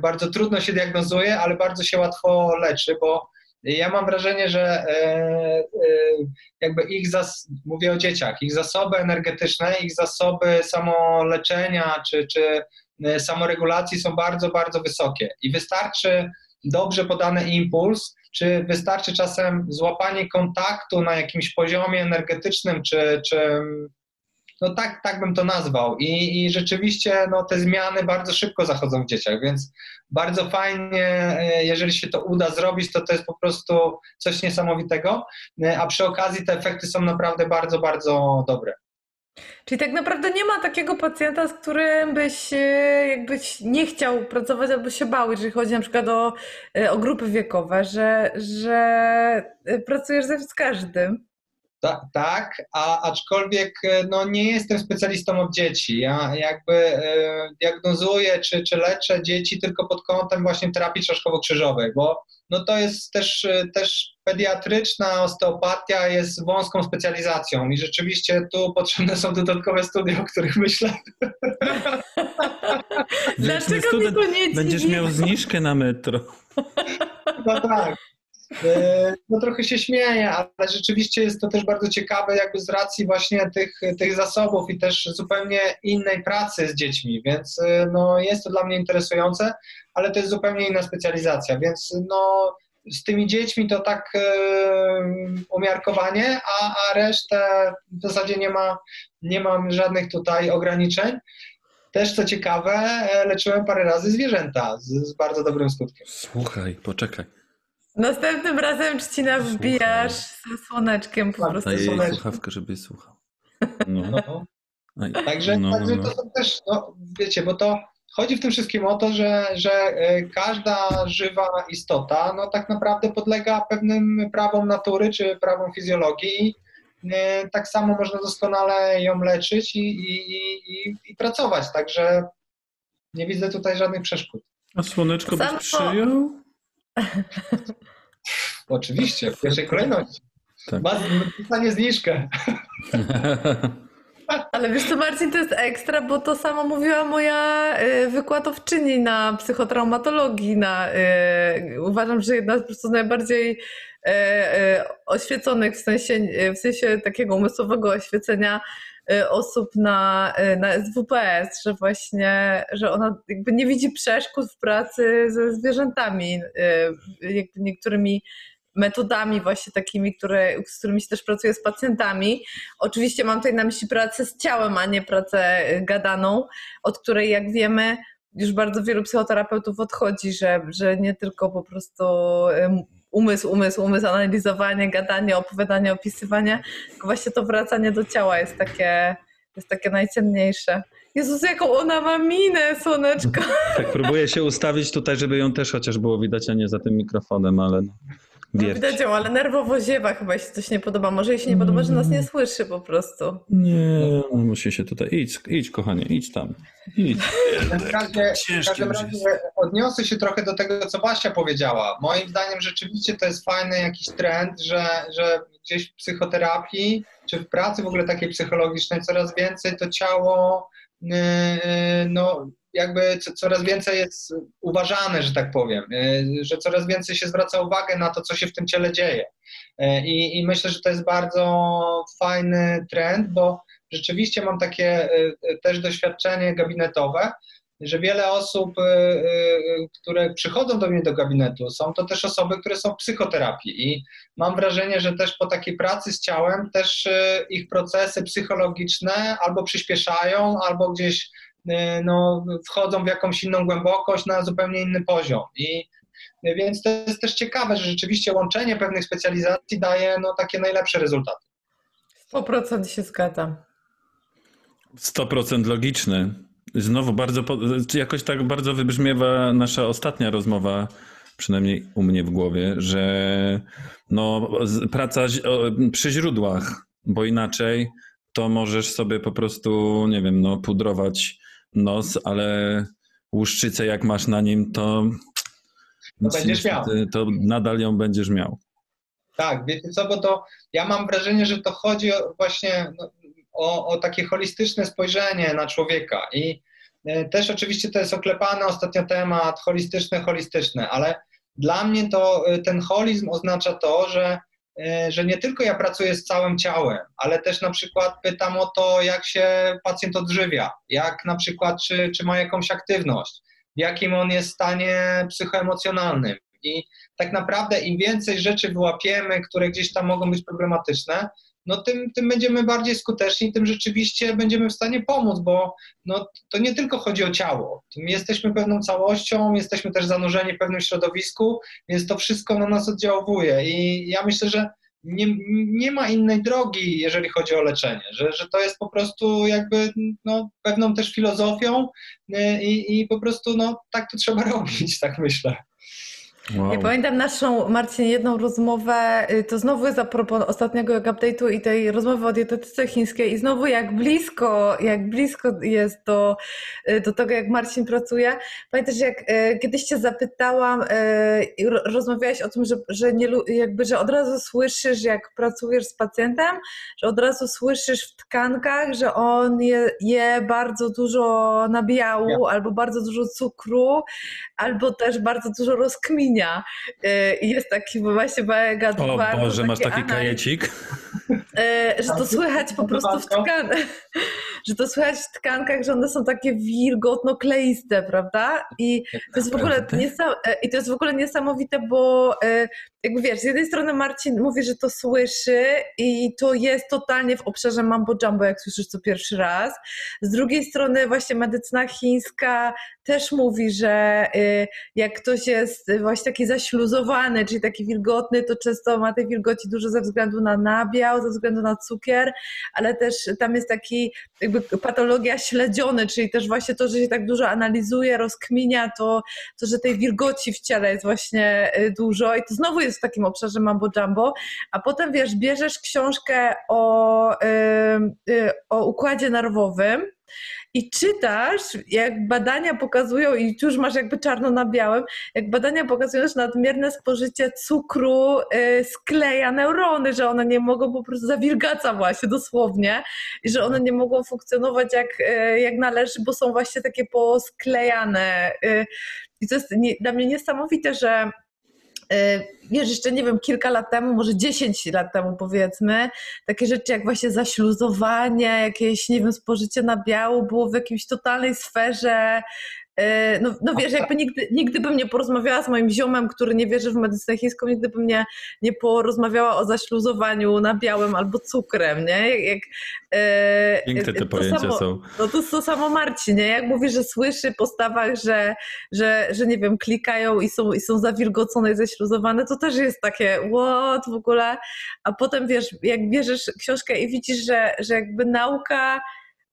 bardzo trudno się diagnozuje, ale bardzo się łatwo leczy, bo ja mam wrażenie, że jakby ich, zas- mówię o dzieciach, ich zasoby energetyczne, ich zasoby samoleczenia czy, czy samoregulacji są bardzo, bardzo wysokie i wystarczy dobrze podany impuls, czy wystarczy czasem złapanie kontaktu na jakimś poziomie energetycznym, czy, czy no tak, tak bym to nazwał. I, I rzeczywiście no, te zmiany bardzo szybko zachodzą w dzieciach, więc bardzo fajnie, e, jeżeli się to uda zrobić, to to jest po prostu coś niesamowitego, e, a przy okazji te efekty są naprawdę bardzo, bardzo dobre. Czyli tak naprawdę nie ma takiego pacjenta, z którym byś e, jakbyś nie chciał pracować albo się bał, jeżeli chodzi na przykład o, e, o grupy wiekowe, że, że e, pracujesz z każdym. Ta, tak, a aczkolwiek no, nie jestem specjalistą od dzieci. Ja jakby e, diagnozuję czy, czy leczę dzieci tylko pod kątem właśnie terapii czaszkowo-krzyżowej, bo no, to jest też, też pediatryczna osteopatia jest wąską specjalizacją i rzeczywiście tu potrzebne są dodatkowe studia, o których myślę. [LAUGHS] Dlaczego mi to nie Będziesz miał zniżkę na metro. No tak. E, no trochę się śmieję, ale rzeczywiście jest to też bardzo ciekawe jakby z racji właśnie tych, tych zasobów i też zupełnie innej pracy z dziećmi, więc e, no jest to dla mnie interesujące, ale to jest zupełnie inna specjalizacja, więc no z tymi dziećmi to tak e, umiarkowanie, a, a resztę w zasadzie nie ma, nie mam żadnych tutaj ograniczeń. Też co ciekawe, leczyłem parę razy zwierzęta z, z bardzo dobrym skutkiem. Słuchaj, poczekaj. Następnym razem trzcina wbijasz ze słoneczkiem po prostu. Daję jej słuchawkę, żeby słuchał. No. no. [LAUGHS] Także, no, także no, to są też, no, wiecie, bo to chodzi w tym wszystkim o to, że, że e, każda żywa istota no, tak naprawdę podlega pewnym prawom natury czy prawom fizjologii. E, tak samo można doskonale ją leczyć i, i, i, i pracować, także nie widzę tutaj żadnych przeszkód. A słoneczko byś przyjął? [LAUGHS] Oczywiście, w pierwszej kolejności. Tak. Ma dostanie zniżkę. [LAUGHS] Ale wiesz co, Marcin, to jest ekstra, bo to samo mówiła moja y, wykładowczyni na psychotraumatologii. Na, y, uważam, że jedna z po prostu najbardziej y, oświeconych w sensie, w sensie takiego umysłowego oświecenia osób na, y, na SWPS, że właśnie, że ona jakby nie widzi przeszkód w pracy ze zwierzętami, y, jakby niektórymi metodami właśnie takimi, które, z którymi się też pracuje z pacjentami. Oczywiście mam tutaj na myśli pracę z ciałem, a nie pracę gadaną, od której jak wiemy już bardzo wielu psychoterapeutów odchodzi, że, że nie tylko po prostu umysł, umysł, umysł, analizowanie, gadanie, opowiadanie, opisywanie, właśnie to wracanie do ciała jest takie, jest takie najcenniejsze. Jezus, jaką ona ma minę, słoneczko. Tak, próbuję się ustawić tutaj, żeby ją też chociaż było widać, a nie za tym mikrofonem, ale no. No, widać ją, ale nerwowo ziewa chyba jeśli coś nie podoba. Może jej się nie podoba, że nas nie słyszy po prostu. Nie, musi się tutaj. Idź, idź kochanie, idź tam. Idź. W, razie, w każdym razie odniosę się trochę do tego, co Basia powiedziała. Moim zdaniem rzeczywiście to jest fajny jakiś trend, że, że gdzieś w psychoterapii, czy w pracy w ogóle takiej psychologicznej coraz więcej to ciało yy, no, jakby coraz więcej jest uważane, że tak powiem, y, że coraz więcej się zwraca uwagę na to, co się w tym ciele dzieje. Y, I, i myślę, że to jest bardzo fajny trend, bo rzeczywiście mam takie y, też doświadczenie gabinetowe, że wiele osób, które przychodzą do mnie do gabinetu, są to też osoby, które są w psychoterapii i mam wrażenie, że też po takiej pracy z ciałem też ich procesy psychologiczne albo przyspieszają, albo gdzieś no, wchodzą w jakąś inną głębokość na zupełnie inny poziom. I e, więc to jest też ciekawe, że rzeczywiście łączenie pewnych specjalizacji daje no, takie najlepsze rezultaty. 100% się zgadzam. 100% logiczny. Znowu bardzo, jakoś tak bardzo wybrzmiewa nasza ostatnia rozmowa, przynajmniej u mnie w głowie, że no, praca przy źródłach, bo inaczej to możesz sobie po prostu, nie wiem, no, pudrować nos, ale łuszczycę jak masz na nim, to, to będziesz miał. To nadal ją będziesz miał. Tak, wiecie co, bo to ja mam wrażenie, że to chodzi o, właśnie no, o, o takie holistyczne spojrzenie na człowieka i e, też oczywiście to jest oklepany ostatnio temat holistyczny, holistyczny, ale dla mnie to e, ten holizm oznacza to, że że nie tylko ja pracuję z całym ciałem, ale też na przykład pytam o to, jak się pacjent odżywia, jak na przykład, czy, czy ma jakąś aktywność, w jakim on jest stanie psychoemocjonalnym. I tak naprawdę im więcej rzeczy wyłapiemy, które gdzieś tam mogą być problematyczne, no tym, tym będziemy bardziej skuteczni, tym rzeczywiście będziemy w stanie pomóc, bo no, to nie tylko chodzi o ciało. My jesteśmy pewną całością, jesteśmy też zanurzeni w pewnym środowisku, więc to wszystko na nas oddziałuje. I ja myślę, że nie, nie ma innej drogi, jeżeli chodzi o leczenie, że, że to jest po prostu jakby no, pewną też filozofią y, i, i po prostu no, tak to trzeba [LAUGHS] robić, tak myślę. Wow. Ja pamiętam naszą, Marcin, jedną rozmowę, y, to znowu jest a propos ostatniego update'u i tej rozmowy o dietetyce chińskiej i znowu jak blisko, jak blisko jest do, y, do tego, jak Marcin pracuje. Pamiętasz, jak y, kiedyś cię zapytałam, rozmawiałeś o tym, że, że, nie, jakby, że od razu słyszysz, jak pracujesz z pacjentem, że od razu słyszysz w tkankach, że on je, je bardzo dużo nabiału ja. albo bardzo dużo cukru, albo też bardzo dużo rozkminia. Y, I jest taki właśnie mega O Boże, masz taki analiz, kajecik? Y, że to słychać po prostu w tkankach, że to słychać w tkankach, że one są takie wilgotno-kleiste, prawda? I to jest w ogóle y, i to jest w ogóle niesamowite, bo jakby wiesz, z jednej strony Marcin mówi, że to słyszy i to jest totalnie w obszarze mambo jumbo, jak słyszysz to pierwszy raz. Z drugiej strony właśnie medycyna chińska też mówi, że y, jak ktoś jest właśnie taki zaśluzowany, czyli taki wilgotny, to często ma tej wilgoci dużo ze względu na nabiał, ze względu na cukier, ale też tam jest taki jakby patologia śledziony, czyli też właśnie to, że się tak dużo analizuje, rozkminia, to, to że tej wilgoci w ciele jest właśnie y, dużo. I to znowu jest w takim obszarze mambo jumbo, a potem wiesz, bierzesz książkę o, yy, o układzie nerwowym i czytasz, jak badania pokazują, i już masz jakby czarno na białym, jak badania pokazują, że nadmierne spożycie cukru y, skleja neurony, że one nie mogą po prostu zawilgaca właśnie dosłownie i że one nie mogą funkcjonować jak, y, jak należy, bo są właśnie takie posklejane. Y, I to jest nie, dla mnie niesamowite, że wiesz, jeszcze nie wiem, kilka lat temu, może 10 lat temu powiedzmy, takie rzeczy jak właśnie zaśluzowanie, jakieś, nie wiem, spożycie nabiału było w jakiejś totalnej sferze no, no wiesz, jakby nigdy, nigdy bym nie porozmawiała z moim ziomem, który nie wierzy w medycynę chińską, nigdy bym nie, nie porozmawiała o zaśluzowaniu nabiałem albo cukrem, nie? Jak, e, Piękne te pojęcia samo, są. No to to samo Marcin, nie? Jak mówi, że słyszy po stawach, że, że, że nie wiem, klikają i są, i są zawilgocone i zaśluzowane, to też jest takie what w ogóle, a potem wiesz, jak bierzesz książkę i widzisz, że, że jakby nauka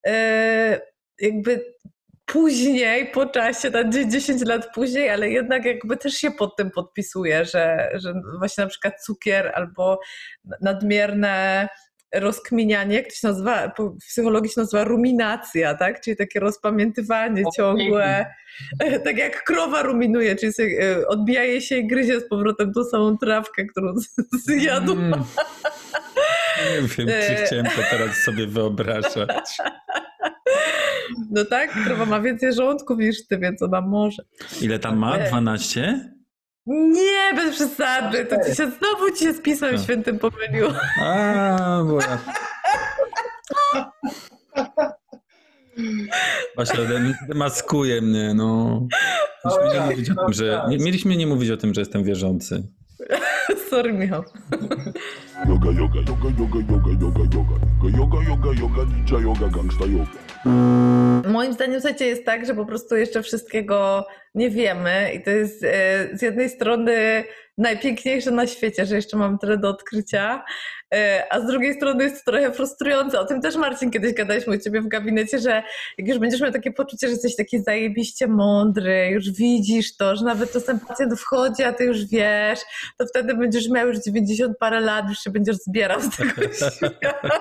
yy, jakby później, po czasie, tak 10 lat później, ale jednak jakby też się pod tym podpisuje, że, że właśnie na przykład cukier albo nadmierne rozkminianie, jak to się nazywa, w psychologii się nazywa ruminacja, tak? Czyli takie rozpamiętywanie ciągłe, [LAUGHS] tak jak krowa ruminuje, czyli sobie e, odbija jej się i gryzie z powrotem tą samą trawkę, którą zjadła. Mm. [LAUGHS] Nie wiem, czy chciałem to teraz sobie wyobrażać. [LAUGHS] No tak, krowa ma więcej żołądków niż ty, więc ona może. Ile tam ma? 12? Nie, bez przesady. To ci się, znowu ci się z Pismem Świętym pomyliło. A, bo ja... Właśnie maskuje mnie, no. Mieliśmy nie, mówić o tym, że, nie, mieliśmy nie mówić o tym, że jestem wierzący. Sorry, Michał. Yoga, yoga, yoga, yoga, yoga, yoga, yoga, yoga, yoga, yoga, ninja yoga, gangsta yoga. Moim zdaniem, słuchajcie, jest tak, że po prostu jeszcze wszystkiego nie wiemy i to jest e, z jednej strony najpiękniejsze na świecie, że jeszcze mam tyle do odkrycia, e, a z drugiej strony jest to trochę frustrujące. O tym też Marcin kiedyś gadaliśmy u ciebie w gabinecie, że jak już będziesz miał takie poczucie, że jesteś taki zajebiście mądry, już widzisz to, że nawet czasem pacjent wchodzi, a ty już wiesz, to wtedy będziesz miał już 90 parę lat, już się będziesz zbierał z tego [LAUGHS] świata.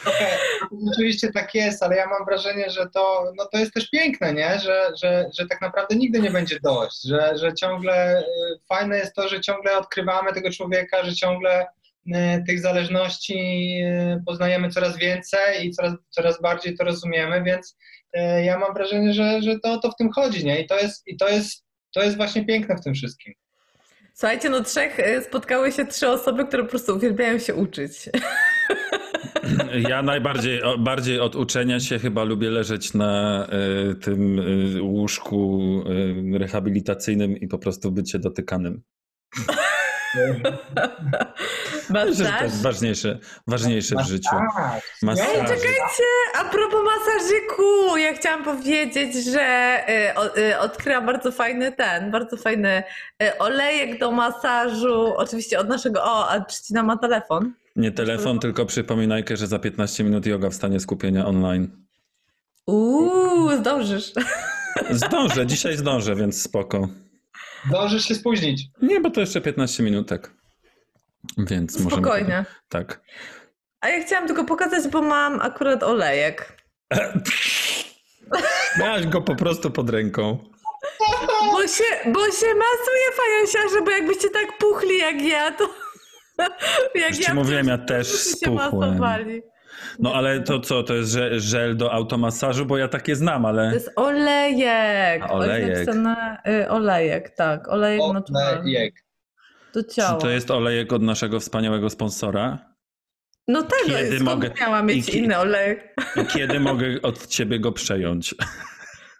Okay. Oczywiście tak jest, ale ja mam wrażenie, że to, no to jest też piękne, nie? Że, że, że tak naprawdę nigdy nie będzie dość, że, że ciągle y, fajne jest to, że ciągle odkrywamy tego człowieka, że ciągle tych zależności y, poznajemy coraz więcej i coraz, coraz bardziej to rozumiemy, więc ja mam wrażenie, że, że to, to w tym chodzi, nie? I to jest, i to jest, to jest właśnie piękne w tym wszystkim. Słuchajcie, no trzech spotkały się trzy osoby, które po prostu uwielbiają się uczyć. [LAUGHS] Ja najbardziej bardziej od uczenia się chyba lubię leżeć na y, tym y, łóżku y, rehabilitacyjnym i po prostu być dotykanym. [LAUGHS] Masaż? to jest ważniejsze, ważniejsze w życiu. Masaż. Ej, czekajcie, a propos masażyku, ja chciałam powiedzieć, że y, y, odkryłam bardzo fajny ten, bardzo fajny y, olejek do masażu, oczywiście od naszego, o, a Trzcina ma telefon. Nie telefon, tylko przypominajkę, że za 15 minut yoga w stanie skupienia online. Uuu, zdążysz. Zdążę, dzisiaj zdążę, więc spoko. Zdążysz się spóźnić. Nie, bo to jeszcze 15 minutek. Więc Spokojnie. możemy... Spokojnie. Tak. A ja chciałam tylko pokazać, bo mam akurat olejek. [LAUGHS] Miałaś go po prostu pod ręką. Bo się, bo się masuje fajansiarze, bo jakbyście tak puchli jak ja, to... [LAUGHS] Jak Już ja mówiłem, ja też spuchłem. No ale to co, to jest żel do automasażu, bo ja takie znam, ale... To jest olejek. A, olejek. y, olejek, tak. Olejek, olejek. Do ciała. Czy to jest olejek od naszego wspaniałego sponsora? No tak, kiedy no, mogę miała mieć I, inny olejek. I kiedy mogę od ciebie go przejąć?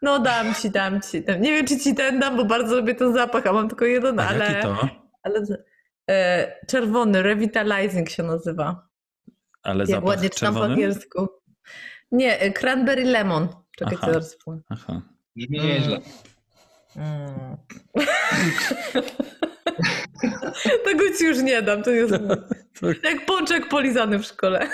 No dam ci, dam ci. Nie wiem, czy ci ten dam, bo bardzo lubię ten zapach, a mam tylko jeden, a ale... Jaki to? Ale E, czerwony, revitalizing się nazywa. Ale Jak zapach ładnie czytam po angielsku. Nie, e, cranberry lemon. Czekaj, Aha. zaraz Aha. Brzmi mm. nieźle. Mm. [LAUGHS] Tego ci już nie dam, to jest [LAUGHS] jak pączek polizany w szkole.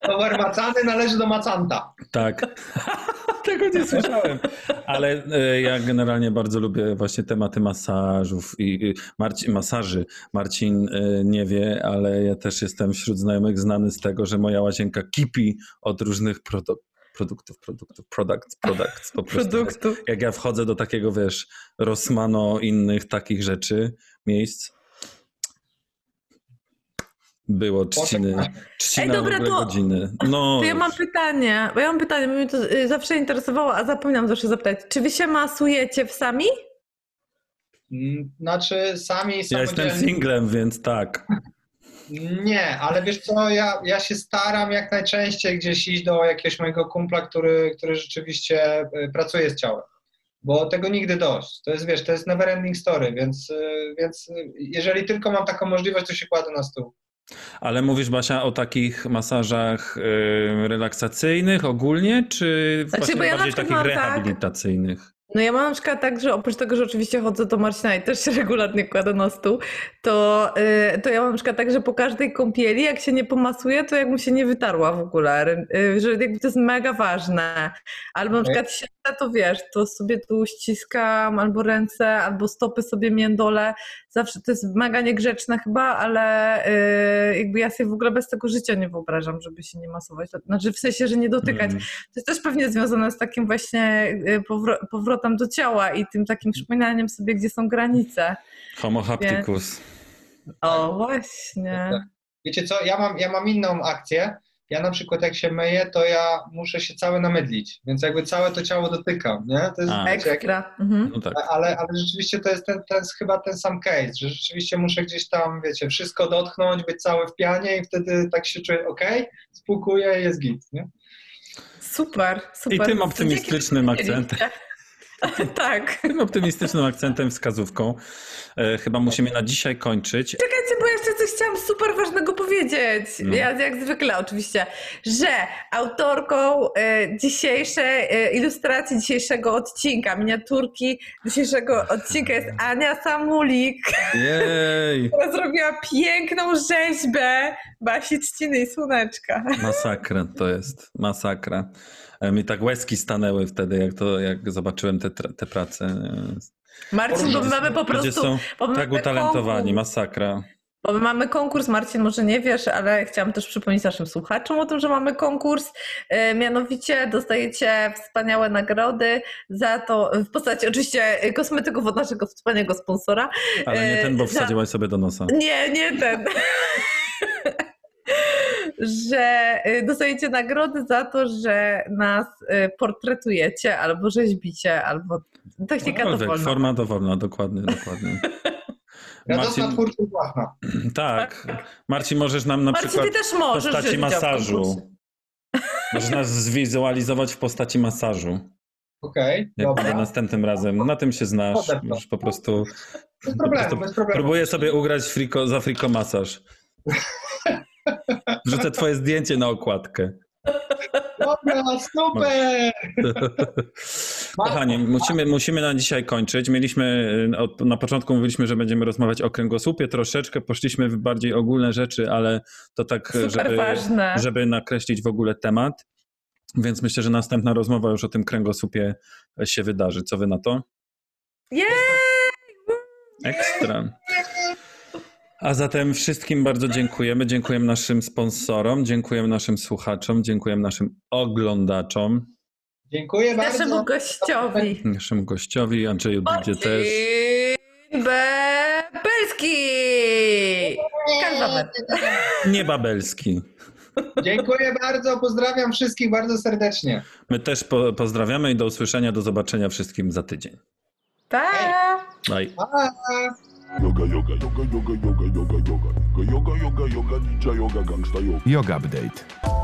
Towar macany należy do macanta. Tak. [LAUGHS] Tego nie słyszałem. Ale e, ja generalnie bardzo lubię właśnie tematy masażów i Marcin, masaży. Marcin e, nie wie, ale ja też jestem wśród znajomych znany z tego, że moja łazienka kipi od różnych produktów produktów, produktów, products, products. Po prostu Jak, jak ja wchodzę do takiego, wiesz, Rosmano, innych takich rzeczy, miejsc, było trzciny, trzcina Ej, dobra, to, godziny. No. To ja mam pytanie, bo ja mam pytanie, bo mnie to y, zawsze interesowało, a zapominam zawsze zapytać. Czy wy się masujecie w sami? Mm, Znaczy sami Ja jestem singlem, więc tak. Nie, ale wiesz co, ja, ja się staram jak najczęściej gdzieś iść do jakiegoś mojego kumpla, który, który rzeczywiście e, pracuje z ciałem. Bo tego nigdy dość. To jest, wiesz, to jest never ending story, więc, e, więc jeżeli tylko mam taką możliwość, to się kładę na stół. Ale mówisz, Basia, o takich masażach y, relaksacyjnych ogólnie, czy Znaczy, właśnie ja bardziej takich tak- rehabilitacyjnych? No ja mam na przykład tak, że oprócz tego, że oczywiście chodzę do Marcina i też się regularnie kładę na stół, to, y, to ja mam na przykład tak, że po każdej kąpieli, jak się nie pomasuje, to jak mu się nie wytarła w ogóle, y, że jakby to jest mega ważne. Albo na przykład siedzę, to wiesz, to sobie tu ściskam albo ręce, albo stopy sobie międole. Zawsze to jest mega niegrzeczne chyba, ale y, jakby ja sobie w ogóle bez tego życia nie wyobrażam, żeby się nie masować. Znaczy w sensie, że nie dotykać. Mm. To jest też pewnie związane z takim właśnie y, powro- powrotem do ciała i tym takim przypominaniem sobie, gdzie są granice. Homo hapticus. O, właśnie. Wiecie co, ja mam, ja mam inną akcję. Ja na przykład jak się myję, to ja muszę się cały namydlić, więc jakby całe to ciało dotykam, nie? To jest, A. Ekstra. Mhm. No tak. ale, ale rzeczywiście to jest ten, ten, chyba ten sam case, że rzeczywiście muszę gdzieś tam, wiecie, wszystko dotknąć, być cały w pianie i wtedy tak się czuję, ok, spłukuję, jest git, nie? Super, super. I tym optymistycznym akcentem. [LAUGHS] tak. Tym optymistycznym akcentem, wskazówką. E, chyba musimy na dzisiaj kończyć. Czekajcie, bo jeszcze coś chciałam super ważnego powiedzieć. No. Ja jak zwykle oczywiście, że autorką e, dzisiejszej e, ilustracji dzisiejszego odcinka, miniaturki dzisiejszego odcinka jest Ania Samulik, Jej! [LAUGHS] która zrobiła piękną rzeźbę Basi Trzciny i Słoneczka. Masakra to jest. Masakra. E, Mi tak łezki stanęły wtedy, jak, to, jak zobaczyłem te, te prace. Marcin, bo my mamy po Ludzie prostu... są bo my tak utalentowani. konkurs. Masakra. Bo my mamy konkurs, Marcin, może nie wiesz, ale chciałam też przypomnieć naszym słuchaczom o tym, że mamy konkurs. E, Mianowicie dostajecie wspaniałe nagrody za to, w postaci oczywiście kosmetyków od naszego wspaniałego sponsora. Ale nie E, ten, bo wsadziłaś sobie do nosa. Nie, nie ten. [LAUGHS] że e, dostajecie nagrody za to, że nas portretujecie, albo rzeźbicie, albo technika dowolna. Forma dowolna, dokładnie, dokładnie. [LAUGHS] Radosna Marcin, twórczość własna. [CLEARS THROAT] tak. Marcin, możesz nam na Marcin, przykład ty też w możesz postaci masażu. Możesz nas zwizualizować w postaci masażu. Okej, Jak dobra. następnym razem. Na tym się znasz. Możesz po prostu. Bez problemu, bez problemu. Próbuję sobie ugrać friko, za friko masaż. [LAUGHS] Wrzucę twoje zdjęcie na okładkę. Dobra, super! [LAUGHS] Kochani, musimy, musimy na dzisiaj kończyć. Mieliśmy, y, od, na początku mówiliśmy, że będziemy rozmawiać o kręgosłupie troszeczkę, poszliśmy w bardziej ogólne rzeczy, ale to tak, Super żeby, ważne. żeby nakreślić w ogóle temat. Więc myślę, że następna rozmowa już o tym kręgosłupie się wydarzy. Co wy na to? Jej! Ekstra. A zatem wszystkim bardzo dziękujemy. Dziękujemy naszym sponsorom, dziękujemy naszym słuchaczom, dziękujemy naszym oglądaczom, Dziękuję Naszemu bardzo. gościowi. naszym gościowi, Andrzeju Dudzie też. Bebelski! Nie babelski. Dziękuję bardzo, pozdrawiam wszystkich bardzo serdecznie. My też po, pozdrawiamy i do usłyszenia, do zobaczenia wszystkim za tydzień. Pa! Bye. Pa! Yoga, yoga, yoga, yoga, yoga, yoga, yoga. Yoga, yoga, yoga, ninja yoga, gangsta yoga. Yoga Update.